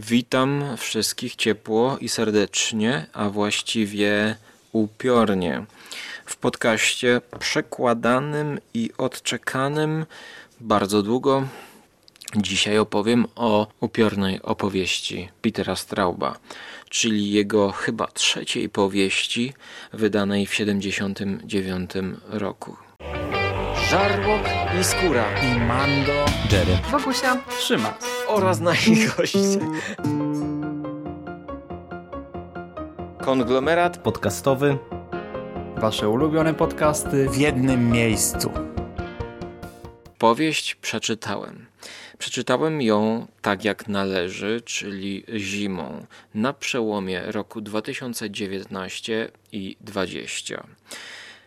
Witam wszystkich ciepło i serdecznie, a właściwie upiornie. W podcaście przekładanym i odczekanym bardzo długo. Dzisiaj opowiem o upiornej opowieści Petera Strauba, czyli jego chyba trzeciej powieści, wydanej w 1979 roku. Żarłok i skóra. I Mando, Jerry. Wokusia. Szymas. Oraz nasi goście. Konglomerat Podcastowy. Wasze ulubione podcasty w jednym miejscu. powieść przeczytałem. Przeczytałem ją tak jak należy, czyli zimą, na przełomie roku 2019 i 2020.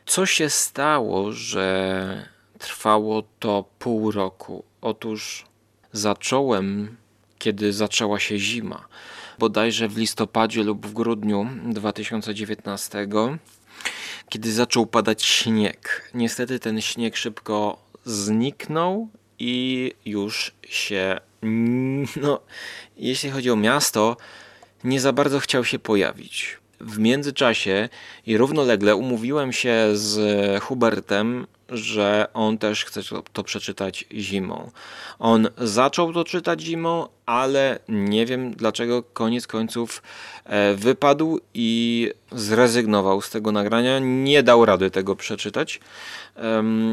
Co się stało, że trwało to pół roku? Otóż zacząłem, kiedy zaczęła się zima, bodajże w listopadzie lub w grudniu 2019, kiedy zaczął padać śnieg. Niestety ten śnieg szybko zniknął i już się, no, jeśli chodzi o miasto, nie za bardzo chciał się pojawić. W międzyczasie i równolegle umówiłem się z Hubertem, że on też chce to, to przeczytać zimą. On zaczął to czytać zimą, ale nie wiem dlaczego koniec końców e, wypadł i zrezygnował z tego nagrania. Nie dał rady tego przeczytać.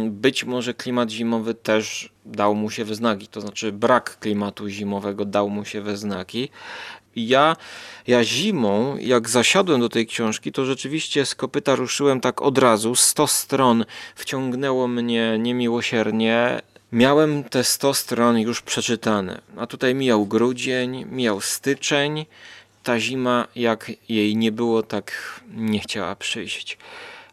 Być może klimat zimowy też dał mu się we znaki, to znaczy brak klimatu zimowego dał mu się we Ja, ja zimą, jak zasiadłem do tej książki, to rzeczywiście z kopyta ruszyłem tak od razu. 100 stron wciągnęło mnie niemiłosiernie. Miałem te 100 stron już przeczytane. A tutaj mijał grudzień, mijał styczeń. Ta zima, jak jej nie było, tak nie chciała przyjść.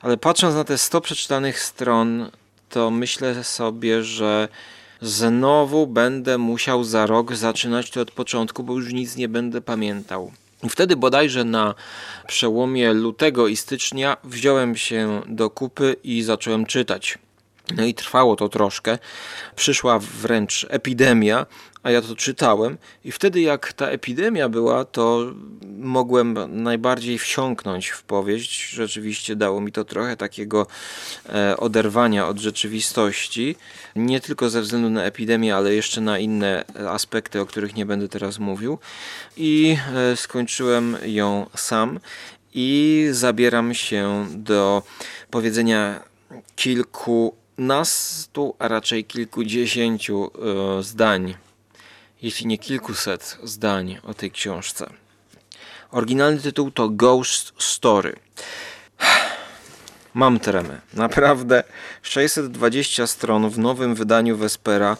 Ale patrząc na te 100 przeczytanych stron, to myślę sobie, że znowu będę musiał za rok zaczynać to od początku, bo już nic nie będę pamiętał. I Wtedy bodajże na przełomie lutego i stycznia wziąłem się do kupy i zacząłem czytać. No i trwało to troszkę. Przyszła wręcz epidemia, a ja to czytałem. I wtedy, jak ta epidemia była, to mogłem najbardziej wsiąknąć w powieść. Rzeczywiście dało mi to trochę takiego e, oderwania od rzeczywistości. Nie tylko ze względu na epidemię, ale jeszcze na inne aspekty, o których nie będę teraz mówił. I e, skończyłem ją sam. I zabieram się do powiedzenia kilkunastu, a raczej kilkudziesięciu e, zdań, jeśli nie kilkuset zdań o tej książce. Oryginalny tytuł to Ghost Story. Mam tremę. Naprawdę 620 stron w nowym wydaniu Vespera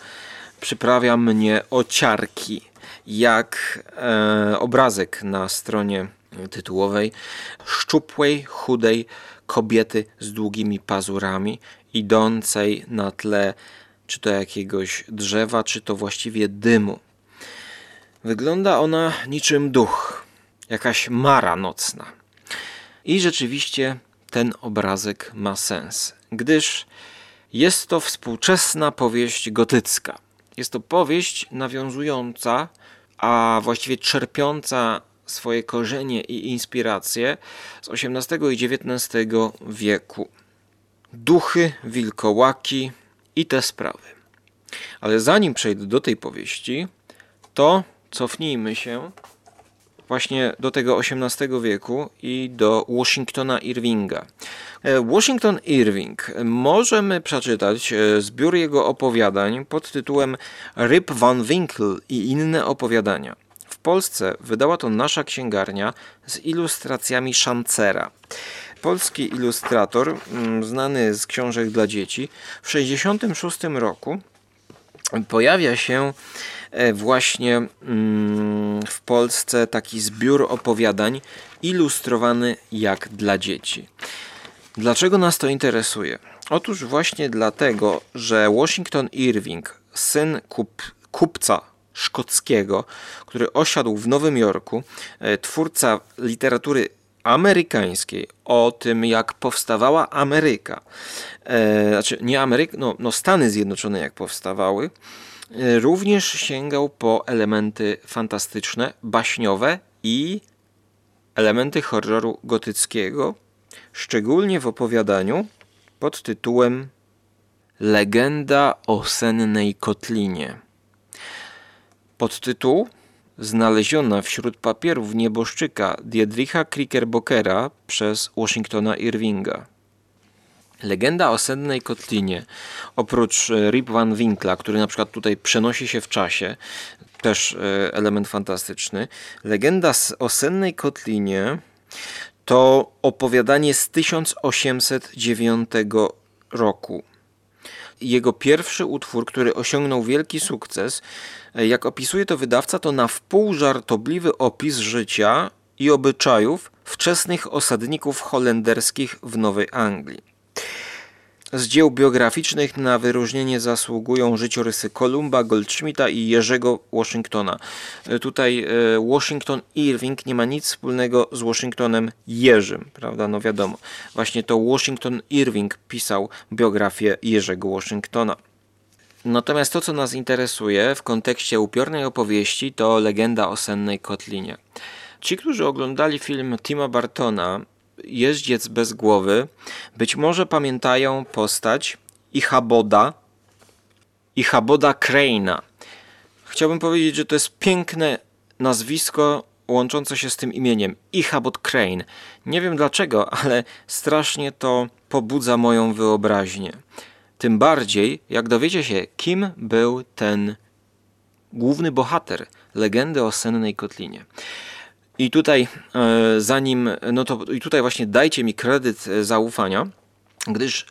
przyprawia mnie o ciarki, jak e, obrazek na stronie tytułowej szczupłej, chudej kobiety z długimi pazurami, idącej na tle czy to jakiegoś drzewa, czy to właściwie dymu. Wygląda ona niczym duch, jakaś mara nocna. I rzeczywiście ten obrazek ma sens, gdyż jest to współczesna powieść gotycka. Jest to powieść nawiązująca, a właściwie czerpiąca swoje korzenie i inspiracje z XVIII i XIX wieku. Duchy, wilkołaki i te sprawy. Ale zanim przejdę do tej powieści, to cofnijmy się właśnie do tego XVIII wieku i do Washingtona Irvinga. E, Washington Irving możemy przeczytać e, zbiór jego opowiadań pod tytułem Rip Van Winkle i inne opowiadania. W Polsce wydała to nasza księgarnia z ilustracjami Szancera. Polski ilustrator, mm, znany z książek dla dzieci, w 1966 roku pojawia się właśnie mm, w Polsce taki zbiór opowiadań ilustrowany jak dla dzieci. Dlaczego nas to interesuje? Otóż właśnie dlatego, że Washington Irving, syn kup, kupca szkockiego, który osiadł w Nowym Jorku, e, twórca literatury amerykańskiej, o tym jak powstawała Ameryka, e, znaczy nie Ameryka, no, no Stany Zjednoczone jak powstawały, również sięgał po elementy fantastyczne, baśniowe i elementy horroru gotyckiego, szczególnie w opowiadaniu pod tytułem Legenda o sennej kotlinie. Podtytuł znaleziona wśród papierów nieboszczyka Diedricha Knickerbockera przez Washingtona Irvinga. Legenda o sennej kotlinie, oprócz e, Rip Van Winkla, który na przykład tutaj przenosi się w czasie, też e, element fantastyczny. Legenda o sennej kotlinie to opowiadanie z 1809 roku. Jego pierwszy utwór, który osiągnął wielki sukces, e, jak opisuje to wydawca, to na wpół żartobliwy opis życia i obyczajów wczesnych osadników holenderskich w Nowej Anglii. Z dzieł biograficznych na wyróżnienie zasługują życiorysy Kolumba, Goldschmidta i Jerzego Washingtona. Tutaj e, Washington Irving nie ma nic wspólnego z Washingtonem Jerzym, prawda? No wiadomo. Właśnie to Washington Irving pisał biografię Jerzego Washingtona. Natomiast to, co nas interesuje w kontekście upiornej opowieści, to legenda o sennej kotlinie. Ci, którzy oglądali film Tima Bartona, jeździec bez głowy, być może pamiętają postać Ichaboda, Ichaboda Crane'a. Chciałbym powiedzieć, że to jest piękne nazwisko łączące się z tym imieniem Ichabod Crane. Nie wiem dlaczego, ale strasznie to pobudza moją wyobraźnię. Tym bardziej, jak dowiecie się, kim był ten główny bohater legendy o sennej kotlinie. I tutaj, e, zanim, no to i tutaj właśnie dajcie mi kredyt e, zaufania, gdyż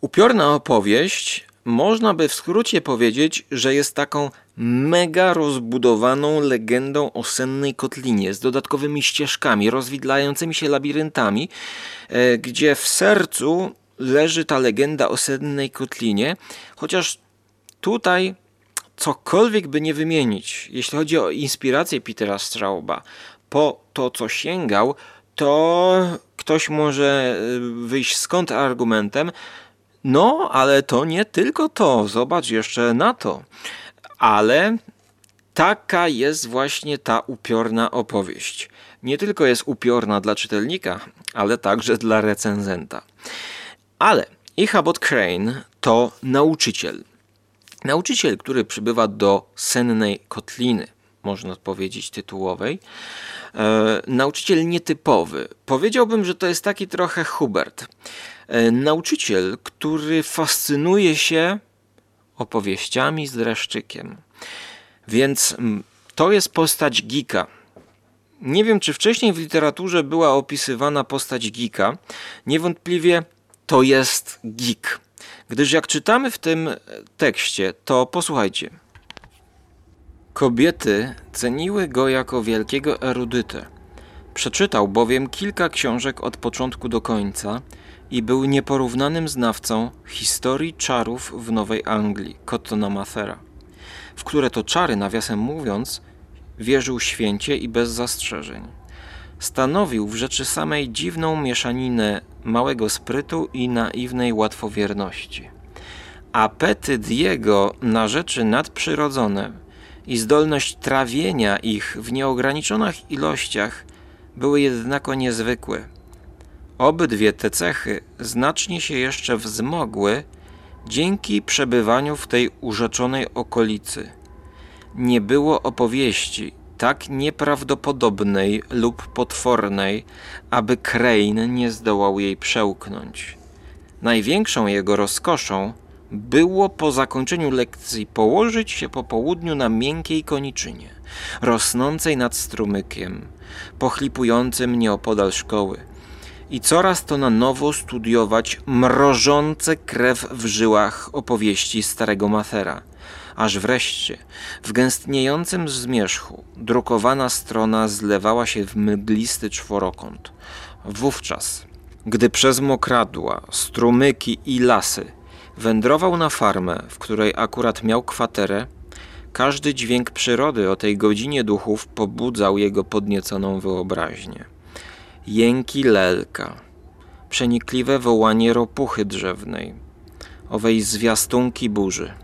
upiorna opowieść można by w skrócie powiedzieć, że jest taką mega rozbudowaną legendą o sennej kotlinie z dodatkowymi ścieżkami, rozwidlającymi się labiryntami, e, gdzie w sercu leży ta legenda o sennej kotlinie, chociaż tutaj cokolwiek by nie wymienić, jeśli chodzi o inspirację Petera Strauba, po to, co sięgał, to ktoś może y, wyjść z argumentem, no, ale to nie tylko to, zobacz jeszcze na to. Ale taka jest właśnie ta upiorna opowieść. Nie tylko jest upiorna dla czytelnika, ale także dla recenzenta. Ale Ichabod Crane to nauczyciel. Nauczyciel, który przybywa do sennej kotliny, można powiedzieć tytułowej. E, nauczyciel nietypowy. Powiedziałbym, że to jest taki trochę Hubert. E, nauczyciel, który fascynuje się opowieściami z dreszczykiem. Więc to jest postać geeka. Nie wiem, czy wcześniej w literaturze była opisywana postać geeka. Niewątpliwie to jest geek. Gdyż jak czytamy w tym tekście, to posłuchajcie. Kobiety ceniły go jako wielkiego erudytę. Przeczytał bowiem kilka książek od początku do końca i był nieporównanym znawcą historii czarów w Nowej Anglii, Cottona Mathera, w które to czary, nawiasem mówiąc, wierzył święcie i bez zastrzeżeń. Stanowił w rzeczy samej dziwną mieszaninę małego sprytu i naiwnej łatwowierności. Apetyt jego na rzeczy nadprzyrodzone – i zdolność trawienia ich w nieograniczonych ilościach były jednako niezwykłe. Obydwie te cechy znacznie się jeszcze wzmogły dzięki przebywaniu w tej urzeczonej okolicy. Nie było opowieści tak nieprawdopodobnej lub potwornej, aby Crane nie zdołał jej przełknąć. Największą jego rozkoszą było po zakończeniu lekcji położyć się po południu na miękkiej koniczynie, rosnącej nad strumykiem, pochlipującym nieopodal szkoły i coraz to na nowo studiować mrożące krew w żyłach opowieści starego Mathera, aż wreszcie w gęstniejącym zmierzchu drukowana strona zlewała się w mglisty czworokąt. Wówczas, gdy przez mokradła, strumyki i lasy Wędrował na farmę, w której akurat miał kwaterę. Każdy dźwięk przyrody o tej godzinie duchów pobudzał jego podnieconą wyobraźnię. Jęki lelka, przenikliwe wołanie ropuchy drzewnej, owej zwiastunki burzy,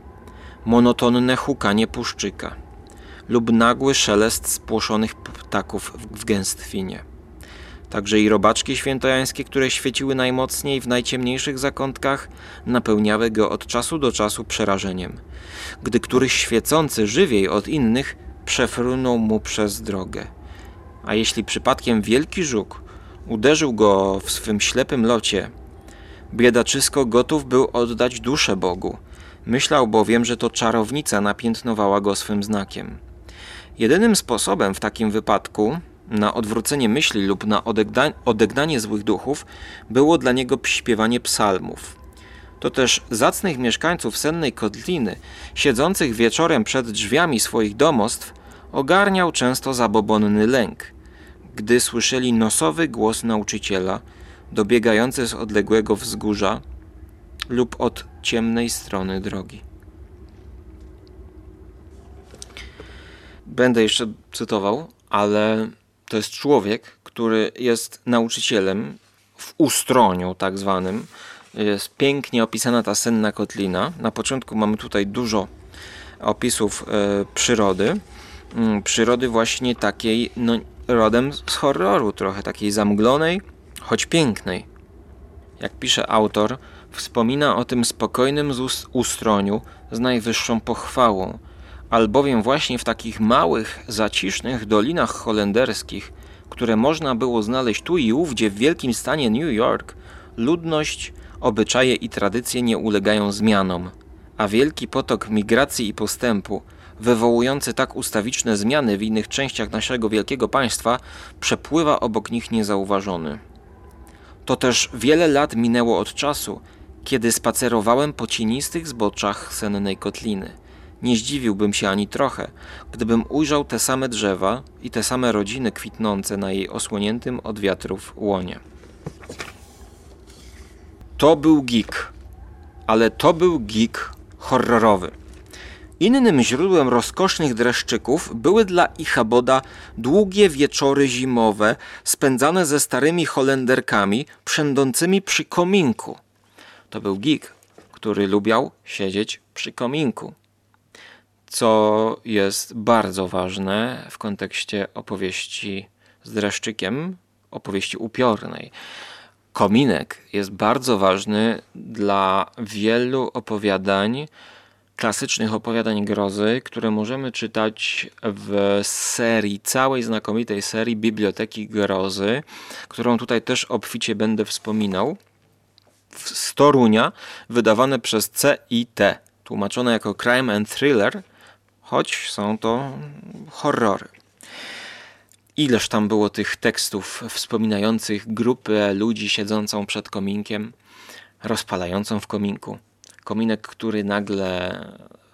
monotonne hukanie puszczyka lub nagły szelest spłoszonych ptaków w gęstwinie. Także i robaczki świętojańskie, które świeciły najmocniej w najciemniejszych zakątkach, napełniały go od czasu do czasu przerażeniem, gdy któryś świecący żywiej od innych przefrunął mu przez drogę. A jeśli przypadkiem wielki żuk uderzył go w swym ślepym locie, biedaczysko gotów był oddać duszę Bogu. Myślał bowiem, że to czarownica napiętnowała go swym znakiem. Jedynym sposobem w takim wypadku na odwrócenie myśli lub na odegnanie złych duchów było dla niego śpiewanie psalmów. To też zacnych mieszkańców sennej kotliny, siedzących wieczorem przed drzwiami swoich domostw, ogarniał często zabobonny lęk, gdy słyszeli nosowy głos nauczyciela, dobiegający z odległego wzgórza lub od ciemnej strony drogi. Będę jeszcze cytował, ale to jest człowiek, który jest nauczycielem w ustroniu tak zwanym. Jest pięknie opisana ta senna kotlina. Na początku mamy tutaj dużo opisów e, przyrody. Mm, przyrody właśnie takiej, no, rodem z horroru, trochę takiej zamglonej, choć pięknej. Jak pisze autor, wspomina o tym spokojnym ustroniu z najwyższą pochwałą, albowiem właśnie w takich małych, zacisznych dolinach holenderskich, które można było znaleźć tu i ówdzie w wielkim stanie New York, ludność, obyczaje i tradycje nie ulegają zmianom, a wielki potok migracji i postępu, wywołujący tak ustawiczne zmiany w innych częściach naszego wielkiego państwa, przepływa obok nich niezauważony. To też wiele lat minęło od czasu, kiedy spacerowałem po cienistych zboczach sennej kotliny. Nie zdziwiłbym się ani trochę, gdybym ujrzał te same drzewa i te same rodziny kwitnące na jej osłoniętym od wiatrów łonie. To był geek, ale to był geek horrorowy. Innym źródłem rozkosznych dreszczyków były dla Ichaboda długie wieczory zimowe spędzane ze starymi Holenderkami przędącymi przy kominku. To był geek, który lubiał siedzieć przy kominku co jest bardzo ważne w kontekście opowieści z dreszczykiem, opowieści upiornej. Kominek jest bardzo ważny dla wielu opowiadań, klasycznych opowiadań grozy, które możemy czytać w serii, całej znakomitej serii Biblioteki Grozy, którą tutaj też obficie będę wspominał. Z Torunia, wydawane przez CIT, tłumaczone jako Crime and Thriller, choć są to horrory. Ileż tam było tych tekstów wspominających grupę ludzi siedzącą przed kominkiem, rozpalającą w kominku. Kominek, który nagle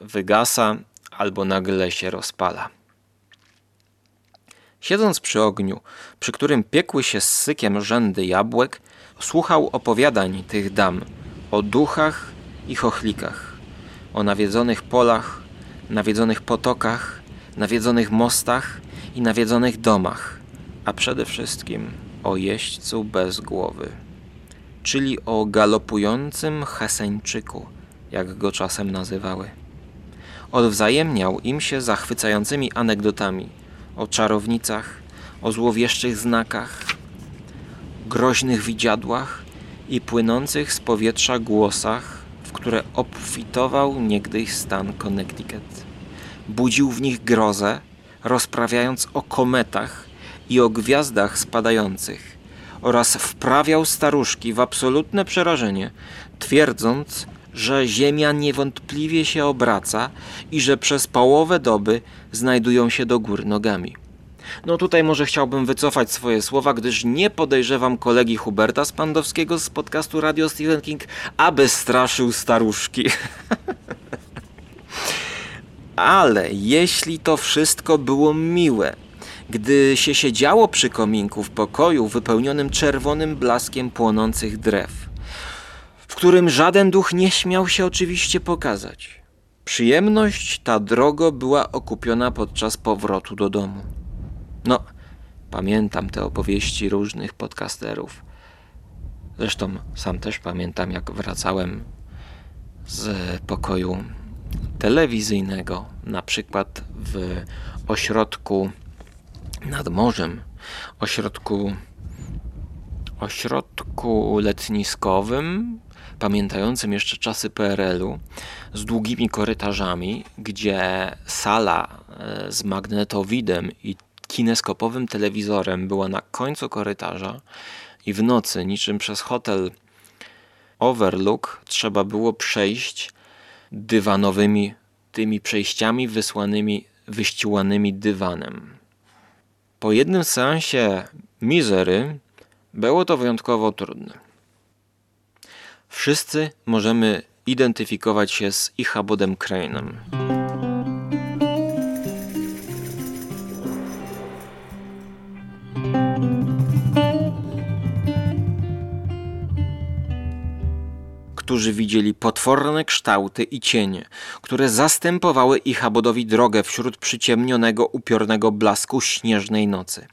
wygasa albo nagle się rozpala. Siedząc przy ogniu, przy którym piekły się z sykiem rzędy jabłek, słuchał opowiadań tych dam o duchach i chochlikach, o nawiedzonych polach, nawiedzonych potokach, nawiedzonych mostach i nawiedzonych domach, a przede wszystkim o jeźdźcu bez głowy, czyli o galopującym Heseńczyku, jak go czasem nazywały. Odwzajemniał im się zachwycającymi anegdotami o czarownicach, o złowieszczych znakach, groźnych widziadłach i płynących z powietrza głosach w które obfitował niegdyś stan Connecticut. Budził w nich grozę, rozprawiając o kometach i o gwiazdach spadających oraz wprawiał staruszki w absolutne przerażenie, twierdząc, że Ziemia niewątpliwie się obraca i że przez połowę doby znajdują się do góry nogami. No tutaj może chciałbym wycofać swoje słowa, gdyż nie podejrzewam kolegi Huberta Spandowskiego z podcastu Radio Stephen King, aby straszył staruszki. Ale jeśli to wszystko było miłe, gdy się siedziało przy kominku w pokoju wypełnionym czerwonym blaskiem płonących drew, którym żaden duch nie śmiał się oczywiście pokazać. Przyjemność ta drogo była okupiona podczas powrotu do domu. No, pamiętam te opowieści różnych podcasterów. Zresztą sam też pamiętam, jak wracałem z pokoju telewizyjnego, na przykład w ośrodku nad morzem, ośrodku, ośrodku letniskowym, pamiętającym jeszcze czasy PRL-u, z długimi korytarzami, gdzie sala e, z magnetowidem i kineskopowym telewizorem była na końcu korytarza i w nocy, niczym przez hotel Overlook, trzeba było przejść dywanowymi tymi przejściami wysłanymi, wyściłanymi dywanem. Po jednym seansie Misery było to wyjątkowo trudne. Wszyscy możemy identyfikować się z Ichabodem Crane'em. którzy widzieli potworne kształty i cienie, które zastępowały Ichabodowi drogę wśród przyciemnionego, upiornego blasku śnieżnej nocy.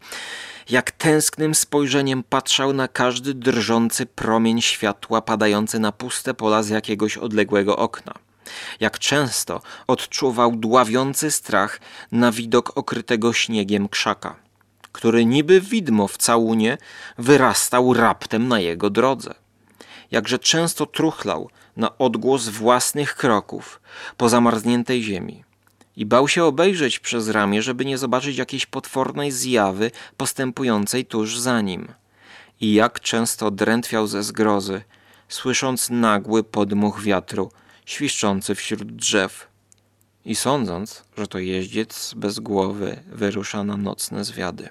Jak tęsknym spojrzeniem patrzał na każdy drżący promień światła padający na puste pola z jakiegoś odległego okna. Jak często odczuwał dławiący strach na widok okrytego śniegiem krzaka, który niby widmo w całunie wyrastał raptem na jego drodze jakże często truchlał na odgłos własnych kroków po zamarzniętej ziemi i bał się obejrzeć przez ramię, żeby nie zobaczyć jakiejś potwornej zjawy postępującej tuż za nim. I jak często drętwiał ze zgrozy, słysząc nagły podmuch wiatru, świszczący wśród drzew. I sądząc, że to jeździec bez głowy wyrusza na nocne zwiady.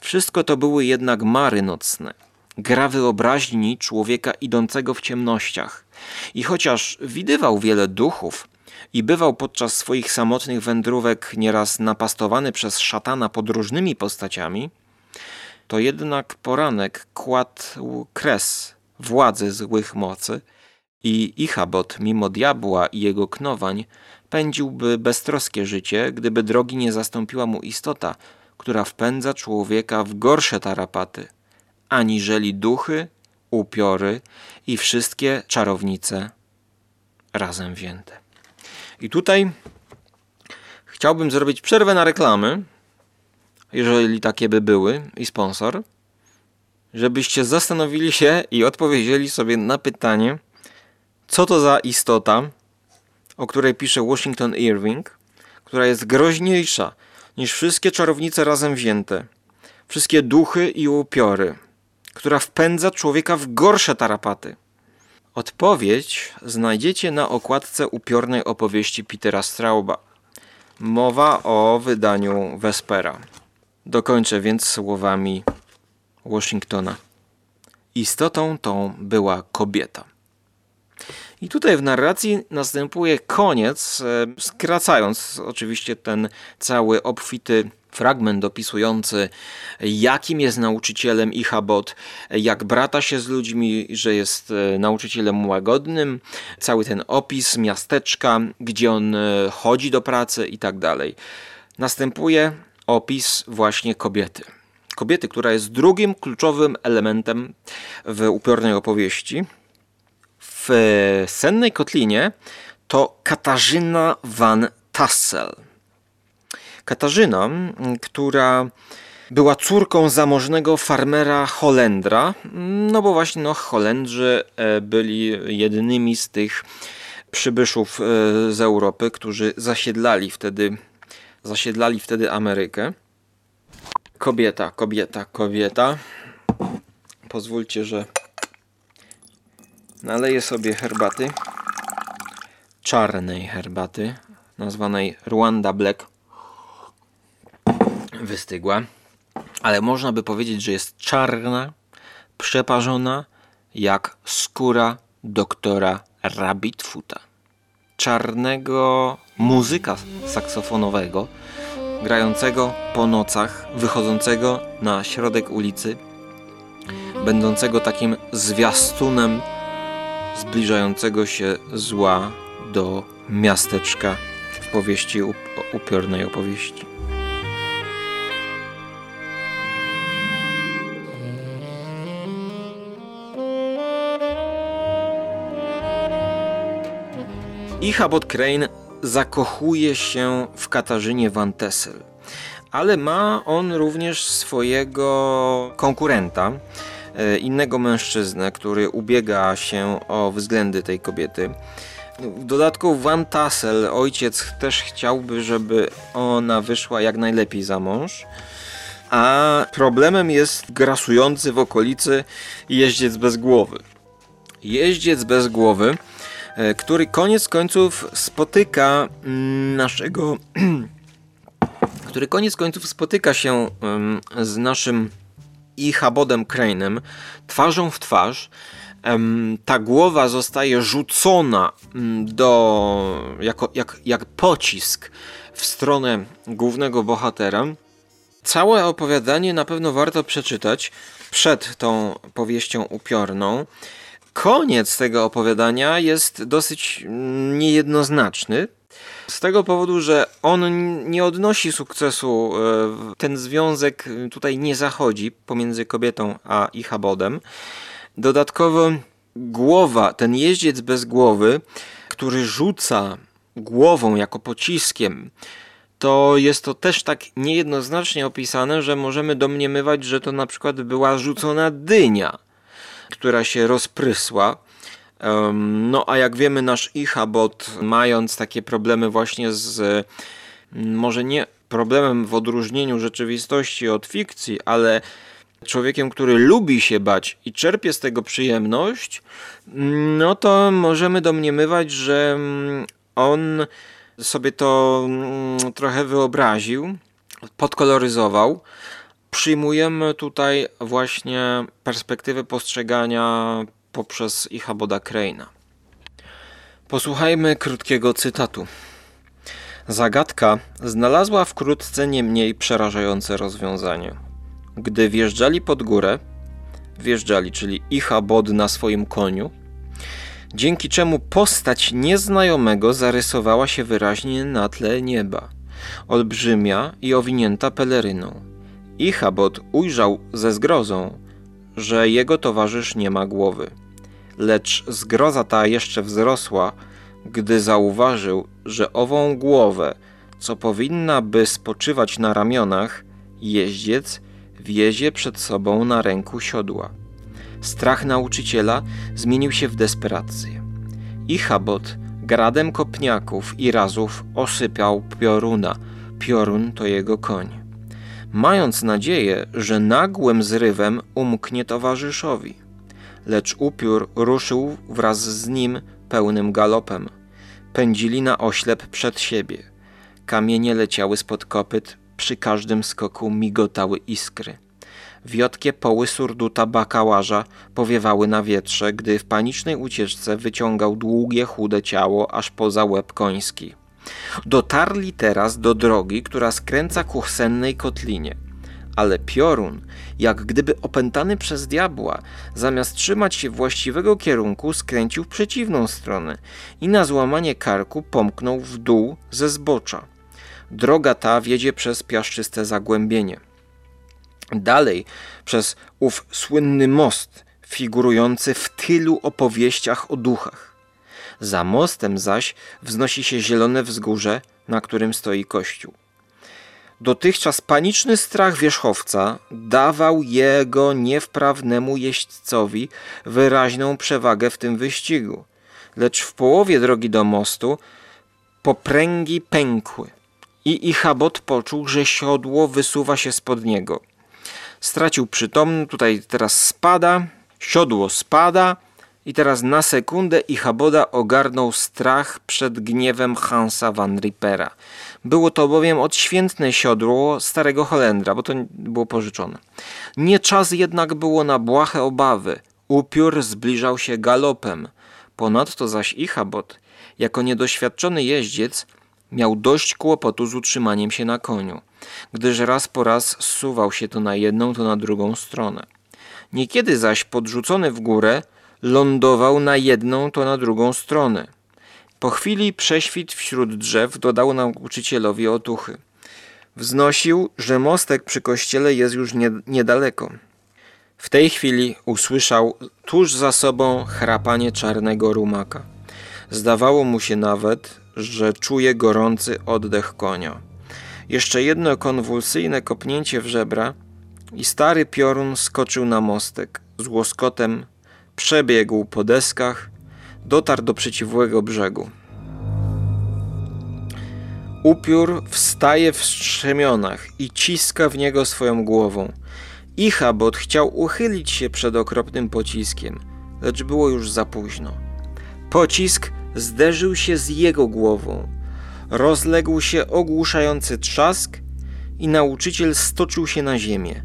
Wszystko to były jednak mary nocne, gra wyobraźni człowieka idącego w ciemnościach. I chociaż widywał wiele duchów i bywał podczas swoich samotnych wędrówek nieraz napastowany przez szatana podróżnymi postaciami, to jednak poranek kładł kres władzy złych mocy i Ichabod, mimo diabła i jego knowań, pędziłby beztroskie życie, gdyby drogi nie zastąpiła mu istota, która wpędza człowieka w gorsze tarapaty – aniżeli duchy, upiory i wszystkie czarownice razem wzięte. I tutaj chciałbym zrobić przerwę na reklamy, jeżeli takie by były, i sponsor, żebyście zastanowili się i odpowiedzieli sobie na pytanie, co to za istota, o której pisze Washington Irving, która jest groźniejsza niż wszystkie czarownice razem wzięte, wszystkie duchy i upiory która wpędza człowieka w gorsze tarapaty? Odpowiedź znajdziecie na okładce upiornej opowieści Petera Strauba. Mowa o wydaniu Vespera. Dokończę więc słowami Washingtona. Istotą tą była kobieta. I tutaj w narracji następuje koniec, e, skracając oczywiście ten cały obfity fragment opisujący, jakim jest nauczycielem Ichabod, jak brata się z ludźmi, że jest e, nauczycielem łagodnym, cały ten opis miasteczka, gdzie on e, chodzi do pracy i tak dalej. Następuje opis właśnie kobiety. Kobiety, która jest drugim kluczowym elementem w upiornej opowieści. W sennej kotlinie to Katarzyna van Tassel Katarzyna, która była córką zamożnego farmera Holendra, no bo właśnie no, Holendrzy e, byli jednymi z tych przybyszów e, z Europy, którzy zasiedlali wtedy, zasiedlali wtedy Amerykę. Kobieta, kobieta, kobieta. Pozwólcie, że naleję sobie herbaty. Czarnej herbaty, nazwanej Rwanda Black wystygła, ale można by powiedzieć, że jest czarna, przeparzona jak skóra doktora Rabbitfoota. Czarnego muzyka saksofonowego, grającego po nocach, wychodzącego na środek ulicy, będącego takim zwiastunem zbliżającego się zła do miasteczka w powieści upiornej opowieści. Ichabod Crane zakochuje się w Katarzynie Van Tessel, ale ma on również swojego konkurenta, e, innego mężczyznę, który ubiega się o względy tej kobiety. W dodatku Van Tassel, ojciec też chciałby, żeby ona wyszła jak najlepiej za mąż. A problemem jest grasujący w okolicy jeździec bez głowy. Jeździec bez głowy, który koniec końców spotyka mm, naszego. który koniec końców spotyka się z naszym Ichabodem Crane'em twarzą w twarz ta głowa zostaje rzucona mm, do, jako, jak, jak pocisk w stronę głównego bohatera. Całe opowiadanie na pewno warto przeczytać przed tą powieścią upiorną. Koniec tego opowiadania jest dosyć niejednoznaczny. Z tego powodu, że on nie odnosi sukcesu, e, ten związek tutaj nie zachodzi pomiędzy kobietą a Ichabodem. Dodatkowo głowa, ten jeździec bez głowy, który rzuca głową jako pociskiem, to jest to też tak niejednoznacznie opisane, że możemy domniemywać, że to na przykład była rzucona dynia, która się rozprysła. No a jak wiemy, nasz Ichabod, mając takie problemy właśnie z może nie problemem w odróżnieniu rzeczywistości od fikcji, ale człowiekiem, który lubi się bać i czerpie z tego przyjemność, no to możemy domniemywać, że mm, on sobie to mm, trochę wyobraził, podkoloryzował. Przyjmujemy tutaj właśnie perspektywę postrzegania poprzez Ichaboda Crane'a. Posłuchajmy krótkiego cytatu. Zagadka znalazła wkrótce nie mniej przerażające rozwiązanie. Gdy wjeżdżali pod górę, wjeżdżali, czyli Ichabod na swoim koniu, dzięki czemu postać nieznajomego zarysowała się wyraźnie na tle nieba, olbrzymia i owinięta peleryną. Ichabod ujrzał ze zgrozą, że jego towarzysz nie ma głowy. Lecz zgroza ta jeszcze wzrosła, gdy zauważył, że ową głowę, co powinna by spoczywać na ramionach, jeździec wiezie przed sobą na ręku siodła. Strach nauczyciela zmienił się w desperację. Ichabod gradem kopniaków i razów osypiał pioruna. Piorun to jego koń. Mając nadzieję, że nagłym zrywem umknie towarzyszowi. Lecz upiór ruszył wraz z nim pełnym galopem. Pędzili na oślep przed siebie. Kamienie leciały spod kopyt, przy każdym skoku migotały iskry. Wiotkie poły surduta bakałaża powiewały na wietrze, gdy w panicznej ucieczce wyciągał długie, chude ciało aż poza łeb koński. Dotarli teraz do drogi, która skręca ku sennej kotlinie. Ale piorun, jak gdyby opętany przez diabła, zamiast trzymać się właściwego kierunku, skręcił w przeciwną stronę i na złamanie karku pomknął w dół ze zbocza. Droga ta wiedzie przez piaszczyste zagłębienie. Dalej przez ów słynny most, figurujący w tylu opowieściach o duchach. Za mostem zaś wznosi się zielone wzgórze, na którym stoi kościół. Dotychczas paniczny strach wierzchowca dawał jego niewprawnemu jeźdźcowi wyraźną przewagę w tym wyścigu, lecz w połowie drogi do mostu popręgi pękły i Ichabod poczuł, że siodło wysuwa się spod niego. Stracił przytomność, tutaj teraz spada, siodło spada i teraz na sekundę Ichaboda ogarnął strach przed gniewem Hansa van Rippera. Było to bowiem odświętne siodło starego Holendra, bo to było pożyczone. Nie czas jednak było na błahe obawy. Upiór zbliżał się galopem. Ponadto zaś Ichabod, jako niedoświadczony jeździec, Miał dość kłopotu z utrzymaniem się na koniu, gdyż raz po raz zsuwał się to na jedną, to na drugą stronę. Niekiedy zaś podrzucony w górę, lądował na jedną, to na drugą stronę. Po chwili prześwit wśród drzew dodał nauczycielowi otuchy. Wznosił, że mostek przy kościele jest już nie, niedaleko. W tej chwili usłyszał tuż za sobą chrapanie czarnego rumaka. Zdawało mu się nawet, że czuje gorący oddech konia. Jeszcze jedno konwulsyjne kopnięcie w żebra i stary piorun skoczył na mostek. Z łoskotem przebiegł po deskach, dotarł do przeciwłego brzegu. Upiór wstaje w strzemionach i ciska w niego swoją głową. Ichabod chciał uchylić się przed okropnym pociskiem, lecz było już za późno. Pocisk zderzył się z jego głową. Rozległ się ogłuszający trzask i nauczyciel stoczył się na ziemię.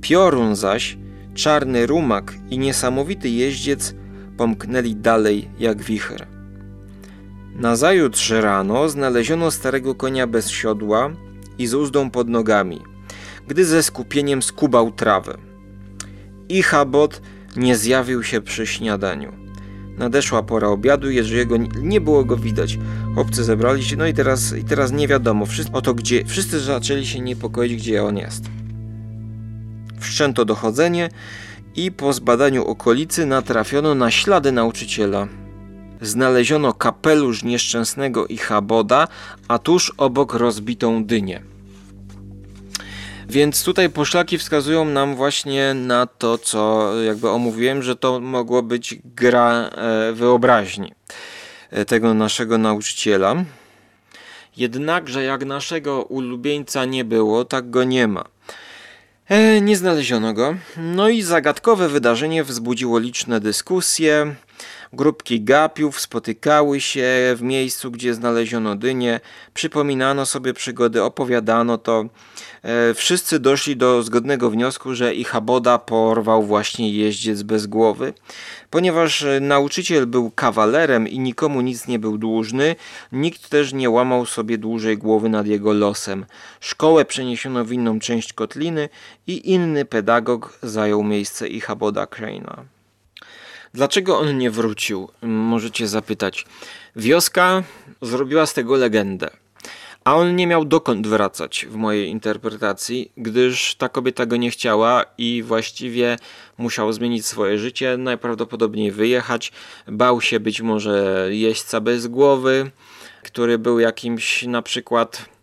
Piorun zaś, czarny rumak i niesamowity jeździec pomknęli dalej jak wicher. Nazajutrz rano znaleziono starego konia bez siodła i z uzdą pod nogami, gdy ze skupieniem skubał trawę. Ichabod nie zjawił się przy śniadaniu. Nadeszła pora obiadu, Jerzego nie było go widać. Chłopcy zebrali się, no i teraz, i teraz nie wiadomo wszyscy, oto gdzie, wszyscy zaczęli się niepokoić, gdzie on jest. Wszczęto dochodzenie i po zbadaniu okolicy natrafiono na ślady nauczyciela. Znaleziono kapelusz nieszczęsnego Ichaboda, a tuż obok rozbitą dynię. Więc tutaj poszlaki wskazują nam właśnie na to, co jakby omówiłem, że to mogło być gra e, wyobraźni e, tego naszego nauczyciela. Jednakże jak naszego ulubieńca nie było, tak go nie ma. E, nie znaleziono go. No i zagadkowe wydarzenie wzbudziło liczne dyskusje. Grupki gapiów spotykały się w miejscu, gdzie znaleziono dynię, przypominano sobie przygody, opowiadano to. E, wszyscy doszli do zgodnego wniosku, że Ichaboda porwał właśnie jeździec bez głowy. Ponieważ nauczyciel był kawalerem i nikomu nic nie był dłużny, nikt też nie łamał sobie dłużej głowy nad jego losem. Szkołę przeniesiono w inną część kotliny i inny pedagog zajął miejsce Ichaboda Crane'a. Dlaczego on nie wrócił? Możecie zapytać. Wioska zrobiła z tego legendę. A on nie miał dokąd wracać w mojej interpretacji, gdyż ta kobieta go nie chciała i właściwie musiał zmienić swoje życie, najprawdopodobniej wyjechać. Bał się być może jeźdźca bez głowy, który był jakimś na przykład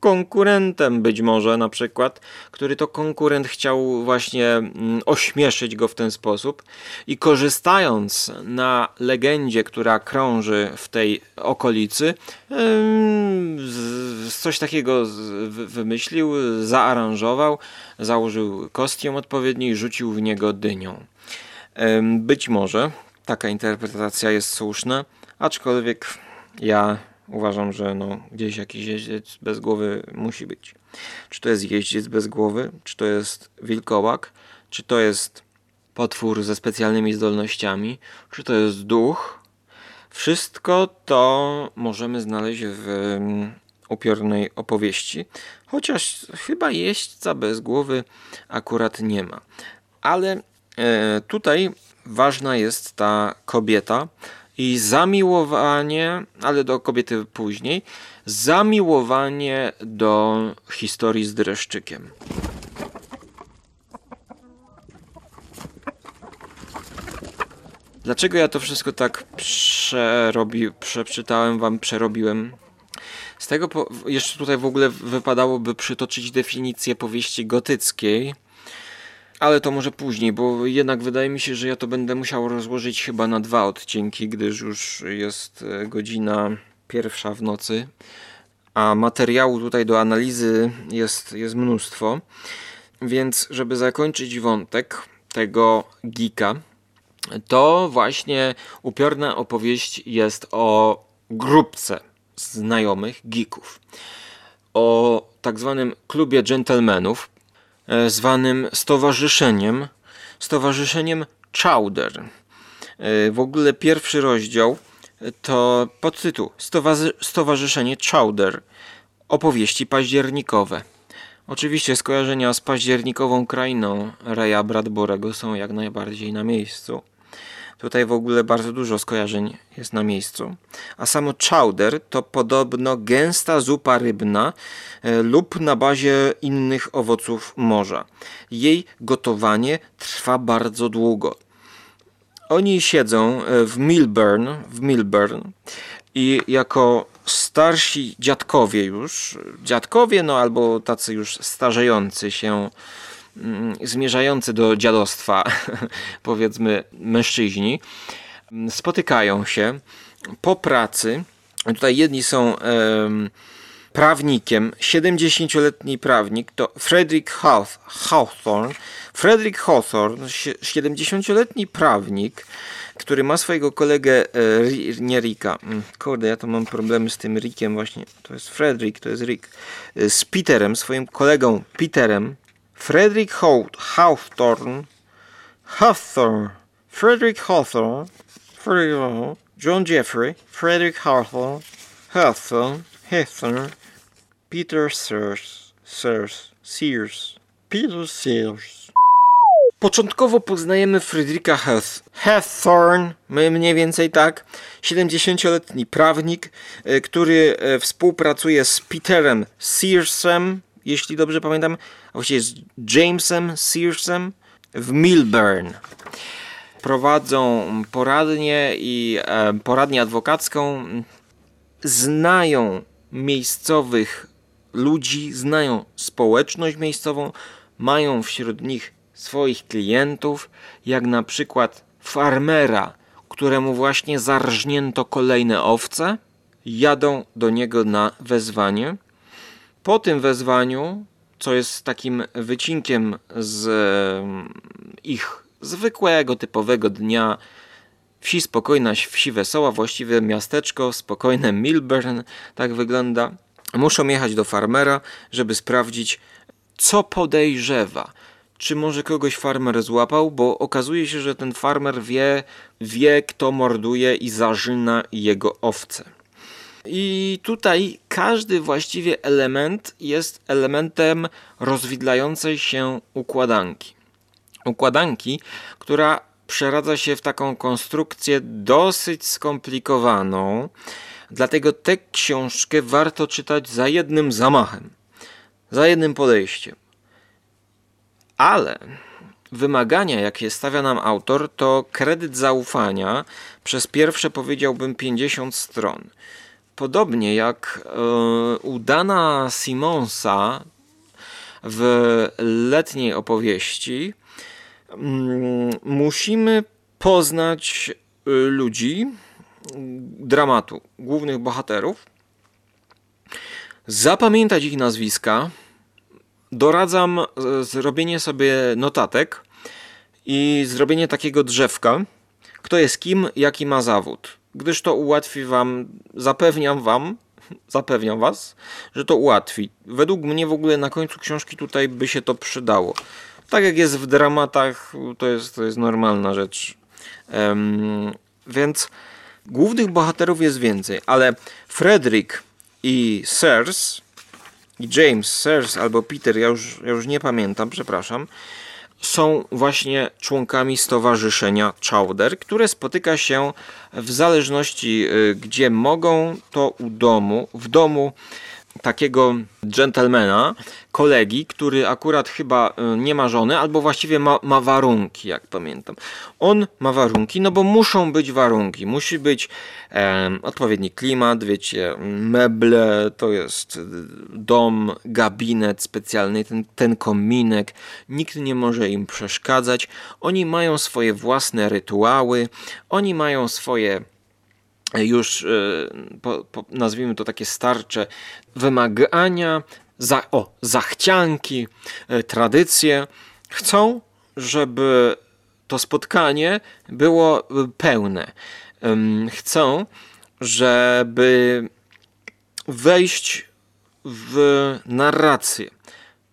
konkurentem być może na przykład, który to konkurent chciał właśnie mm, ośmieszyć go w ten sposób i korzystając na legendzie, która krąży w tej okolicy, coś takiego wymyślił, zaaranżował, założył kostium odpowiedni i rzucił w niego dynią. Być może taka interpretacja jest słuszna, aczkolwiek ja uważam, że no, gdzieś jakiś jeździec bez głowy musi być. Czy to jest jeździec bez głowy, czy to jest wilkołak, czy to jest potwór ze specjalnymi zdolnościami, czy to jest duch. Wszystko to możemy znaleźć w mm, upiornej opowieści, chociaż chyba jeźdźca bez głowy akurat nie ma. Ale e, tutaj ważna jest ta kobieta, i zamiłowanie, ale do kobiety później, zamiłowanie do historii z dreszczykiem. Dlaczego ja to wszystko tak przerobi, przeczytałem wam, przerobiłem? Z tego po, jeszcze tutaj w ogóle wypadałoby przytoczyć definicję powieści gotyckiej, ale to może później, bo jednak wydaje mi się, że ja to będę musiał rozłożyć chyba na dwa odcinki, gdyż już jest e, godzina pierwsza w nocy, a materiału tutaj do analizy jest, jest mnóstwo. Więc, żeby zakończyć wątek tego geeka, to właśnie upiorna opowieść jest o grupce znajomych geeków. O tak zwanym klubie gentlemanów, E, zwanym stowarzyszeniem, stowarzyszeniem Chowder. E, w ogóle pierwszy rozdział to podtytuł Stowarzyszenie Chowder. Opowieści październikowe. Oczywiście skojarzenia z październikową krainą Reja Bradborego są jak najbardziej na miejscu. Tutaj w ogóle bardzo dużo skojarzeń jest na miejscu. A samo chowder to podobno gęsta zupa rybna e, lub na bazie innych owoców morza. Jej gotowanie trwa bardzo długo. Oni siedzą e, w Milburn, w Milburn i jako starsi dziadkowie już, dziadkowie, no albo tacy już starzejący się, zmierzający do dziadostwa, powiedzmy mężczyźni, mm, spotykają się po pracy. Tutaj jedni są prawnikiem, 70-letni prawnik, to Frederick Hawthorne. Frederick Hawthorne, 70-letni prawnik, który ma swojego kolegę, e, nie Ricka, mm, kurde, ja to mam problemy z tym Rickiem właśnie, to jest Frederick, to jest Rick, e, z Peterem, swoim kolegą Peterem, Frederick Hawthorne, Hawthorne, Frederick Hawthorne, Frederick John Jeffrey, Frederick Hawthorne, Hawthorne, Hawthorne, Peter Sears, Sears, Sears, Peter Sears. Początkowo poznajemy Fryderyka Hawthorne, mniej więcej tak, 70-letni prawnik, e, który e, współpracuje z Peterem Searsem, jeśli dobrze pamiętam, a właściwie z Jamesem Searsem w Milburn. Prowadzą poradnię i e, poradnię adwokacką. Znają miejscowych ludzi, znają społeczność miejscową, mają wśród nich swoich klientów, jak na przykład farmera, któremu właśnie zarżnięto kolejne owce, jadą do niego na wezwanie. Po tym wezwaniu, co jest takim wycinkiem z mm, ich zwykłego, typowego dnia, wsi spokojna, wsi wesoła, właściwie miasteczko, spokojne Milburn, tak wygląda. Muszą jechać do farmera, żeby sprawdzić, co podejrzewa. Czy może kogoś farmer złapał, bo okazuje się, że ten farmer wie, wie kto morduje i zarzyna jego owce. I tutaj każdy właściwie element jest elementem rozwidlającej się układanki. Układanki, która przeradza się w taką konstrukcję dosyć skomplikowaną, Dlatego tę książkę warto czytać za jednym zamachem, za jednym podejściem. Ale wymagania, jakie stawia nam autor, to kredyt zaufania przez pierwsze powiedziałbym 50 stron. Podobnie jak e, u Dana Simonsa w letniej opowieści, mm, musimy poznać e, ludzi, dramatu, głównych bohaterów, zapamiętać ich nazwiska. Doradzam e, zrobienie sobie notatek i zrobienie takiego drzewka, kto jest kim, jaki ma zawód. Gdyż to ułatwi wam, zapewniam wam, zapewniam was, że to ułatwi. Według mnie w ogóle na końcu książki tutaj by się to przydało. Tak jak jest w dramatach, to jest, to jest normalna rzecz. Um, więc Głównych bohaterów jest więcej, ale Frederick i Sears i James Sears albo Peter, ja już, ja już nie pamiętam, przepraszam, są właśnie członkami stowarzyszenia Chowder, które spotyka się w zależności y, gdzie mogą, to u domu, w domu takiego gentlemana, kolegi, który akurat chyba e, nie ma żony, albo właściwie ma, ma, warunki, jak pamiętam. On ma warunki, no bo muszą być warunki. Musi być e, odpowiedni klimat, wiecie, meble, to jest dom, gabinet specjalny, ten, ten kominek. Nikt nie może im przeszkadzać. Oni mają swoje własne rytuały, oni mają swoje już e, po, po, nazwijmy to takie starcze wymagania, za, o, zachcianki, e, tradycje. Chcą, żeby to spotkanie było pełne. Chcą, żeby wejść w narrację.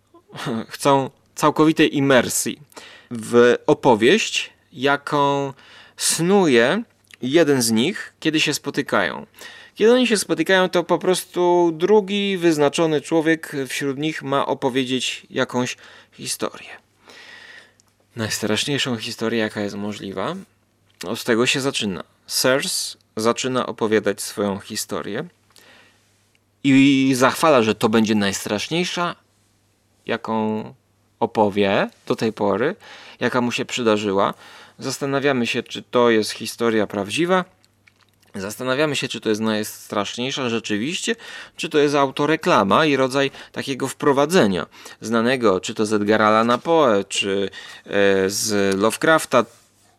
Chcą całkowitej imersji w opowieść, jaką snuje jeden z nich, kiedy się spotykają. Kiedy oni się spotykają, to po prostu drugi wyznaczony człowiek wśród nich ma opowiedzieć jakąś historię. Najstraszniejszą historię, jaka jest możliwa. Od tego się zaczyna. Sers zaczyna opowiadać swoją historię i zachwala, że to będzie najstraszniejsza, jaką opowie do tej pory, jaka mu się przydarzyła. Zastanawiamy się, czy to jest historia prawdziwa. Zastanawiamy się, czy to jest najstraszniejsza rzeczywiście, czy to jest autoreklama i rodzaj takiego wprowadzenia znanego, czy to z Edgara Allana Poe, czy e, z Lovecrafta,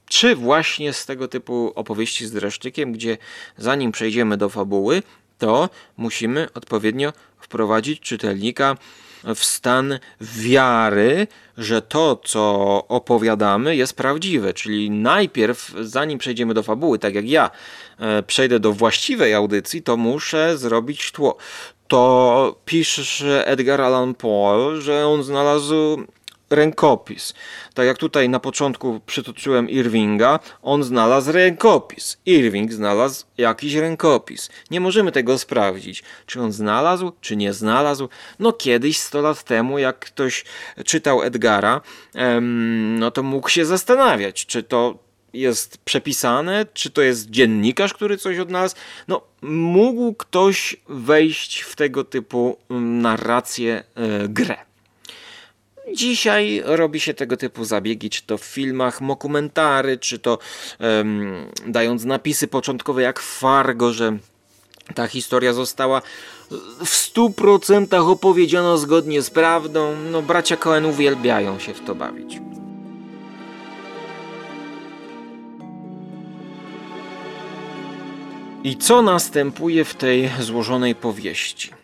czy właśnie z tego typu opowieści z dreszczykiem, gdzie zanim przejdziemy do fabuły, to musimy odpowiednio wprowadzić czytelnika w stan wiary, że to, co opowiadamy, jest prawdziwe. Czyli najpierw, zanim przejdziemy do fabuły, tak jak ja e, przejdę do właściwej audycji, to muszę zrobić tło. To pisze Edgar Allan Poe, że on znalazł rękopis. Tak jak tutaj na początku przytoczyłem Irvinga, on znalazł rękopis. Irving znalazł jakiś rękopis. Nie możemy tego sprawdzić, czy on znalazł, czy nie znalazł. No kiedyś, 100 lat temu, jak ktoś czytał Edgara, no to mógł się zastanawiać, czy to jest przepisane, czy to jest dziennikarz, który coś odnalazł. No, mógł ktoś wejść w tego typu mm, narrację, e, grę. Dzisiaj robi się tego typu zabiegi, czy to w filmach, mokumentary, czy to um, dając napisy początkowe jak Fargo, że ta historia została w stu procentach opowiedziana zgodnie z prawdą. No, bracia Coen uwielbiają się w to bawić. I co następuje w tej złożonej powieści?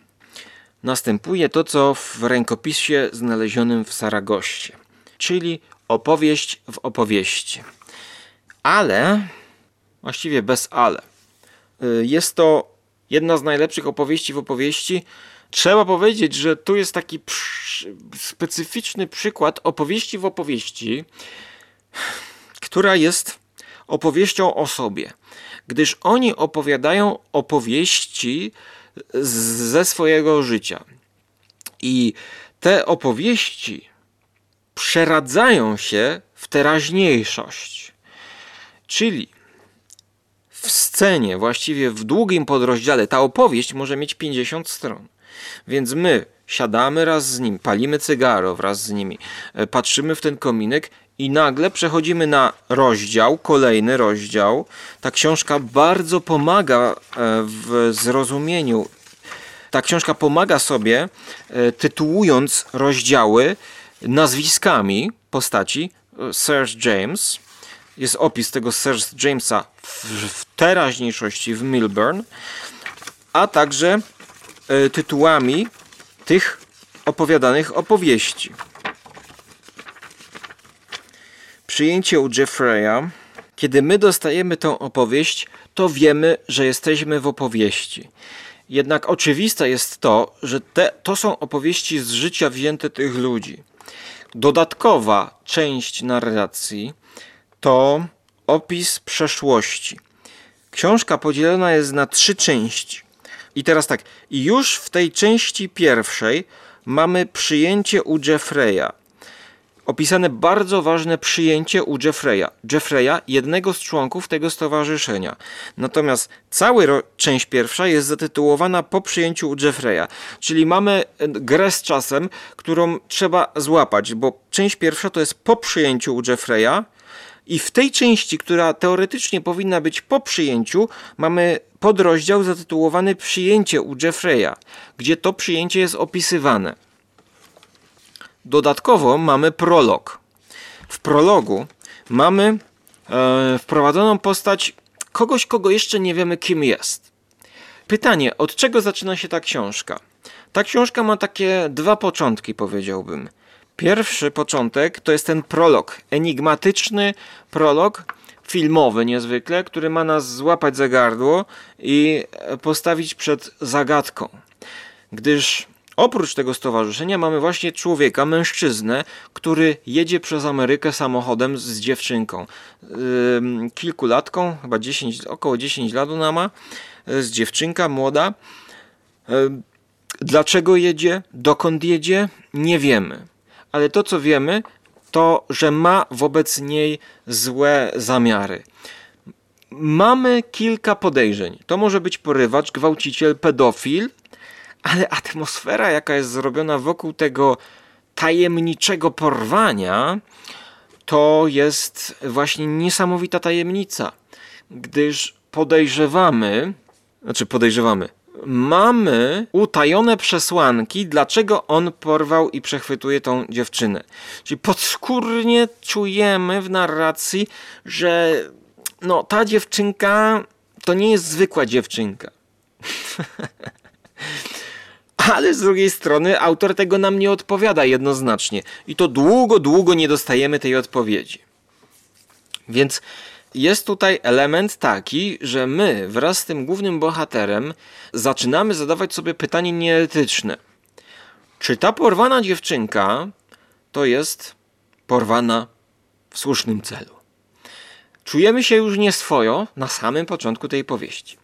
Następuje to, co w rękopisie znalezionym w Saragoście, czyli opowieść w opowieści. Ale, właściwie bez ale, y, jest to jedna z najlepszych opowieści w opowieści. Trzeba powiedzieć, że tu jest taki specyficzny przykład opowieści w opowieści, która jest opowieścią o sobie, gdyż oni opowiadają opowieści ze swojego życia. I te opowieści przeradzają się w teraźniejszość. Czyli w scenie, właściwie w długim podrozdziale, ta opowieść może mieć 50 stron. Więc my siadamy raz z nim, palimy cygaro wraz z nimi, e, patrzymy w ten kominek i nagle przechodzimy na rozdział, kolejny rozdział. Ta książka bardzo pomaga e, w zrozumieniu. Ta książka pomaga sobie, e, tytułując rozdziały nazwiskami postaci. Sir James, jest opis tego Sir Jamesa w, w teraźniejszości w Milburn, a także e, tytułami tych opowiadanych opowieści. Przyjęcie u Jeffreya. Kiedy my dostajemy tą opowieść, to wiemy, że jesteśmy w opowieści. Jednak oczywiste jest to, że te, to są opowieści z życia wzięte tych ludzi. Dodatkowa część narracji to opis przeszłości. Książka podzielona jest na trzy części. I teraz tak, już w tej części pierwszej mamy przyjęcie u Jeffreya opisane bardzo ważne przyjęcie u Jeffreya. Jeffreya, jednego z członków tego stowarzyszenia. Natomiast cała część pierwsza jest zatytułowana po przyjęciu u Jeffreya. Czyli mamy e, grę z czasem, którą trzeba złapać, bo część pierwsza to jest po przyjęciu u Jeffreya, i w tej części, która teoretycznie powinna być po przyjęciu, mamy podrozdział zatytułowany Przyjęcie u Jeffreya, gdzie to przyjęcie jest opisywane. Dodatkowo mamy prolog. W prologu mamy e, wprowadzoną postać kogoś, kogo jeszcze nie wiemy, kim jest. Pytanie, od czego zaczyna się ta książka? Ta książka ma takie dwa początki, powiedziałbym. Pierwszy początek to jest ten prolog, enigmatyczny prolog, filmowy niezwykle, który ma nas złapać za gardło i postawić przed zagadką. Gdyż Oprócz tego stowarzyszenia mamy właśnie człowieka, mężczyznę, który jedzie przez Amerykę samochodem z dziewczynką. Kilkulatką, chyba 10, około 10 lat ona ma, z dziewczynka młoda. Dlaczego jedzie? Dokąd jedzie? Nie wiemy. Ale to, co wiemy, to, że ma wobec niej złe zamiary. Mamy kilka podejrzeń. To może być porywacz, gwałciciel, pedofil, ale atmosfera, jaka jest zrobiona wokół tego tajemniczego porwania to jest właśnie niesamowita tajemnica, gdyż podejrzewamy, znaczy podejrzewamy, mamy utajone przesłanki, dlaczego on porwał i przechwytuje tą dziewczynę. Czyli podskórnie czujemy w narracji, że no, ta dziewczynka to nie jest zwykła dziewczynka. Ale z drugiej strony autor tego nam nie odpowiada jednoznacznie. I to długo, długo nie dostajemy tej odpowiedzi. Więc jest tutaj element taki, że my wraz z tym głównym bohaterem zaczynamy zadawać sobie pytanie nieetyczne. Czy ta porwana dziewczynka to jest porwana w słusznym celu? Czujemy się już nieswojo na samym początku tej powieści.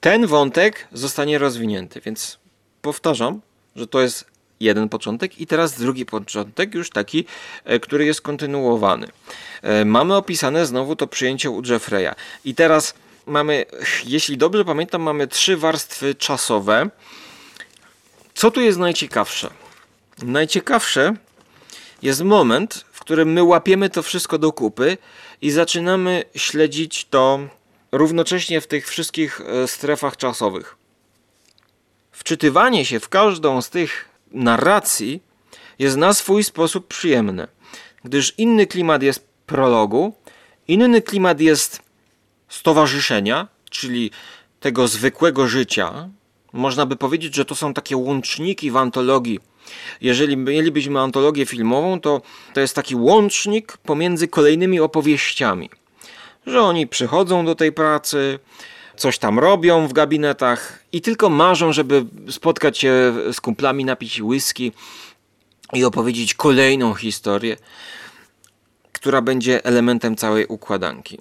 Ten wątek zostanie rozwinięty, więc powtarzam, że to jest jeden początek i teraz drugi początek, już taki, e, który jest kontynuowany. E, mamy opisane znowu to przyjęcie u Jeffreya. I teraz mamy, jeśli dobrze pamiętam, mamy trzy warstwy czasowe. Co tu jest najciekawsze? Najciekawsze jest moment, w którym my łapiemy to wszystko do kupy i zaczynamy śledzić to równocześnie w tych wszystkich e, strefach czasowych. Wczytywanie się w każdą z tych narracji jest na swój sposób przyjemne, gdyż inny klimat jest prologu, inny klimat jest stowarzyszenia, czyli tego zwykłego życia. Można by powiedzieć, że to są takie łączniki w antologii. Jeżeli mielibyśmy antologię filmową, to to jest taki łącznik pomiędzy kolejnymi opowieściami. Że oni przychodzą do tej pracy, coś tam robią w gabinetach i tylko marzą, żeby spotkać się z kumplami, napić whisky i opowiedzieć kolejną historię, która będzie elementem całej układanki.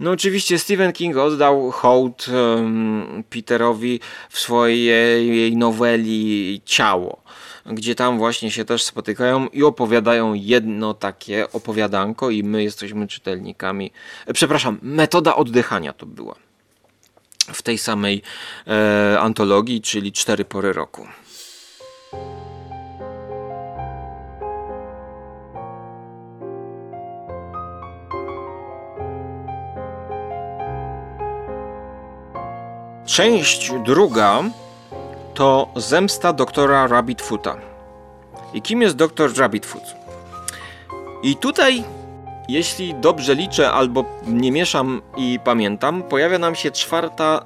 No oczywiście Stephen King oddał hołd um, Peterowi w swojej noweli Ciało, gdzie tam właśnie się też spotykają i opowiadają jedno takie opowiadanko i my jesteśmy czytelnikami. Przepraszam, metoda oddychania to była w tej samej e, antologii, czyli Cztery pory roku. Część druga to zemsta doktora Rabbitfoota. I kim jest doktor Rabbitfoot? I tutaj jeśli dobrze liczę albo nie mieszam i pamiętam, pojawia nam się czwarta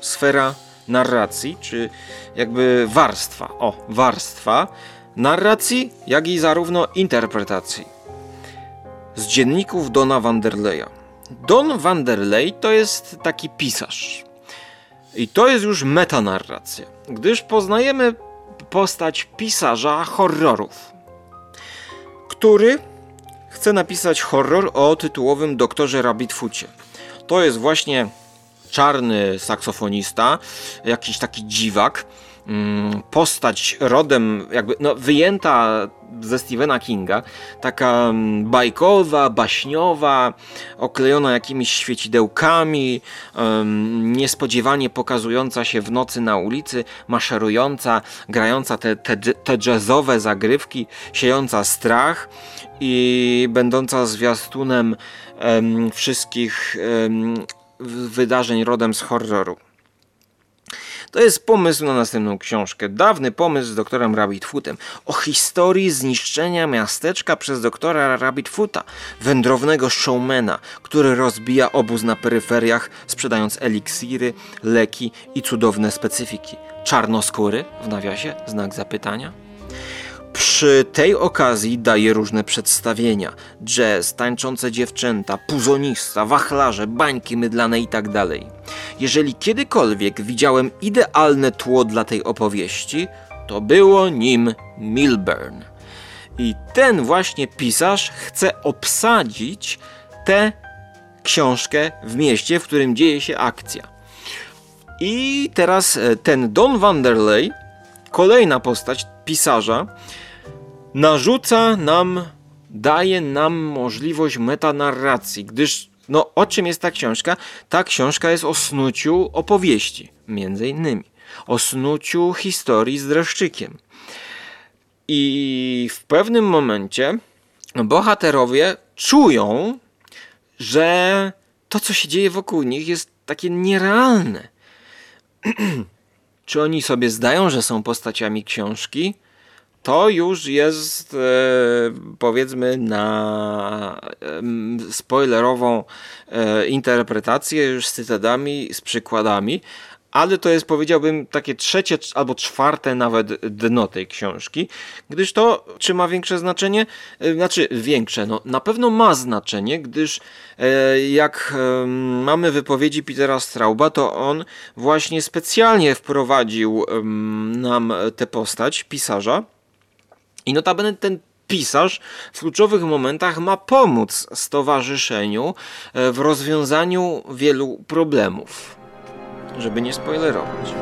sfera narracji, czy jakby warstwa. O, warstwa narracji, jak i zarówno interpretacji. Z dzienników Dona Vanderleya. Don Vanderlei to jest taki pisarz. I to jest już metanarracja, gdyż poznajemy postać pisarza horrorów, który chce napisać horror o tytułowym doktorze Rabbitfoocie. To jest właśnie czarny saksofonista, jakiś taki dziwak, postać rodem, jakby no, wyjęta ze Stephena Kinga, taka mm, bajkowa, baśniowa, oklejona jakimiś świecidełkami, niespodziewanie pokazująca się w nocy na ulicy, maszerująca, grająca te, te, te jazzowe zagrywki, siejąca strach i będąca zwiastunem wszystkich wydarzeń rodem z horroru. To jest pomysł na następną książkę. Dawny pomysł z doktorem Rabbitfootem o historii zniszczenia miasteczka przez doktora Rabbitfoota, wędrownego showmana, który rozbija obóz na peryferiach, sprzedając eliksiry, leki i cudowne specyfiki. Czarnoskóry, w nawiasie, znak zapytania. Przy tej okazji daje różne przedstawienia: jazz, tańczące dziewczęta, puzonista, wachlarze, bańki mydlane itd. Tak Jeżeli kiedykolwiek widziałem idealne tło dla tej opowieści, to było nim Milburn. I ten właśnie pisarz chce obsadzić tę książkę w mieście, w którym dzieje się akcja. I teraz e, ten Don Vanderlei, kolejna postać pisarza, narzuca nam, daje nam możliwość metanarracji, gdyż no o czym jest ta książka? Ta książka jest o snuciu opowieści, między innymi. O snuciu historii z dreszczykiem. I w pewnym momencie bohaterowie czują, że to, co się dzieje wokół nich, jest takie nierealne. Czy oni sobie zdają, że są postaciami książki? To już jest e, powiedzmy na spoilerową e, interpretację już z cytadami, z przykładami, ale to jest powiedziałbym takie trzecie albo czwarte nawet dno tej książki, gdyż to, czy ma większe znaczenie? E, znaczy większe, no na pewno ma znaczenie, gdyż jak mamy wypowiedzi Petera Strauba, to on właśnie specjalnie wprowadził nam tę postać pisarza i notabene ten pisarz w kluczowych momentach ma pomóc stowarzyszeniu e, w rozwiązaniu wielu problemów żeby nie spoilerować.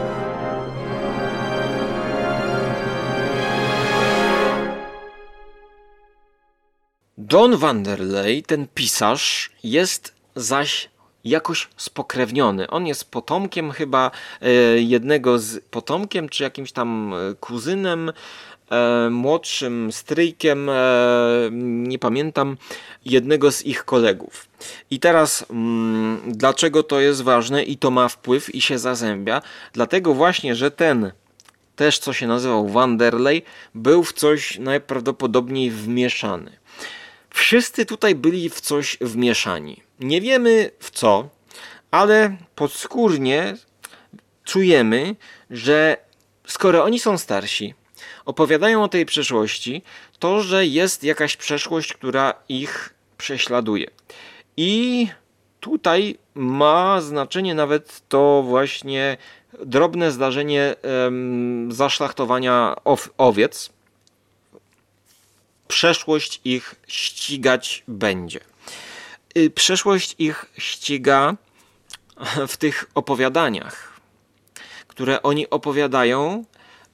Don Vanderlei, ten pisarz, jest zaś jakoś spokrewniony. On jest potomkiem chyba e, jednego z potomkiem, czy jakimś tam e, kuzynem młodszym stryjkiem, e, nie pamiętam, jednego z ich kolegów. I teraz, mm, dlaczego to jest ważne i to ma wpływ i się zazębia? Dlatego właśnie, że ten też co się nazywał Wanderley, był w coś najprawdopodobniej wmieszany. Wszyscy tutaj byli w coś wmieszani. Nie wiemy w co, ale podskórnie czujemy, że skoro oni są starsi, opowiadają o tej przeszłości, to, że jest jakaś przeszłość, która ich prześladuje. I tutaj ma znaczenie nawet to właśnie drobne zdarzenie zaszlachtowania owiec. Przeszłość ich ścigać będzie. Y, przeszłość ich ściga w tych opowiadaniach, które oni opowiadają,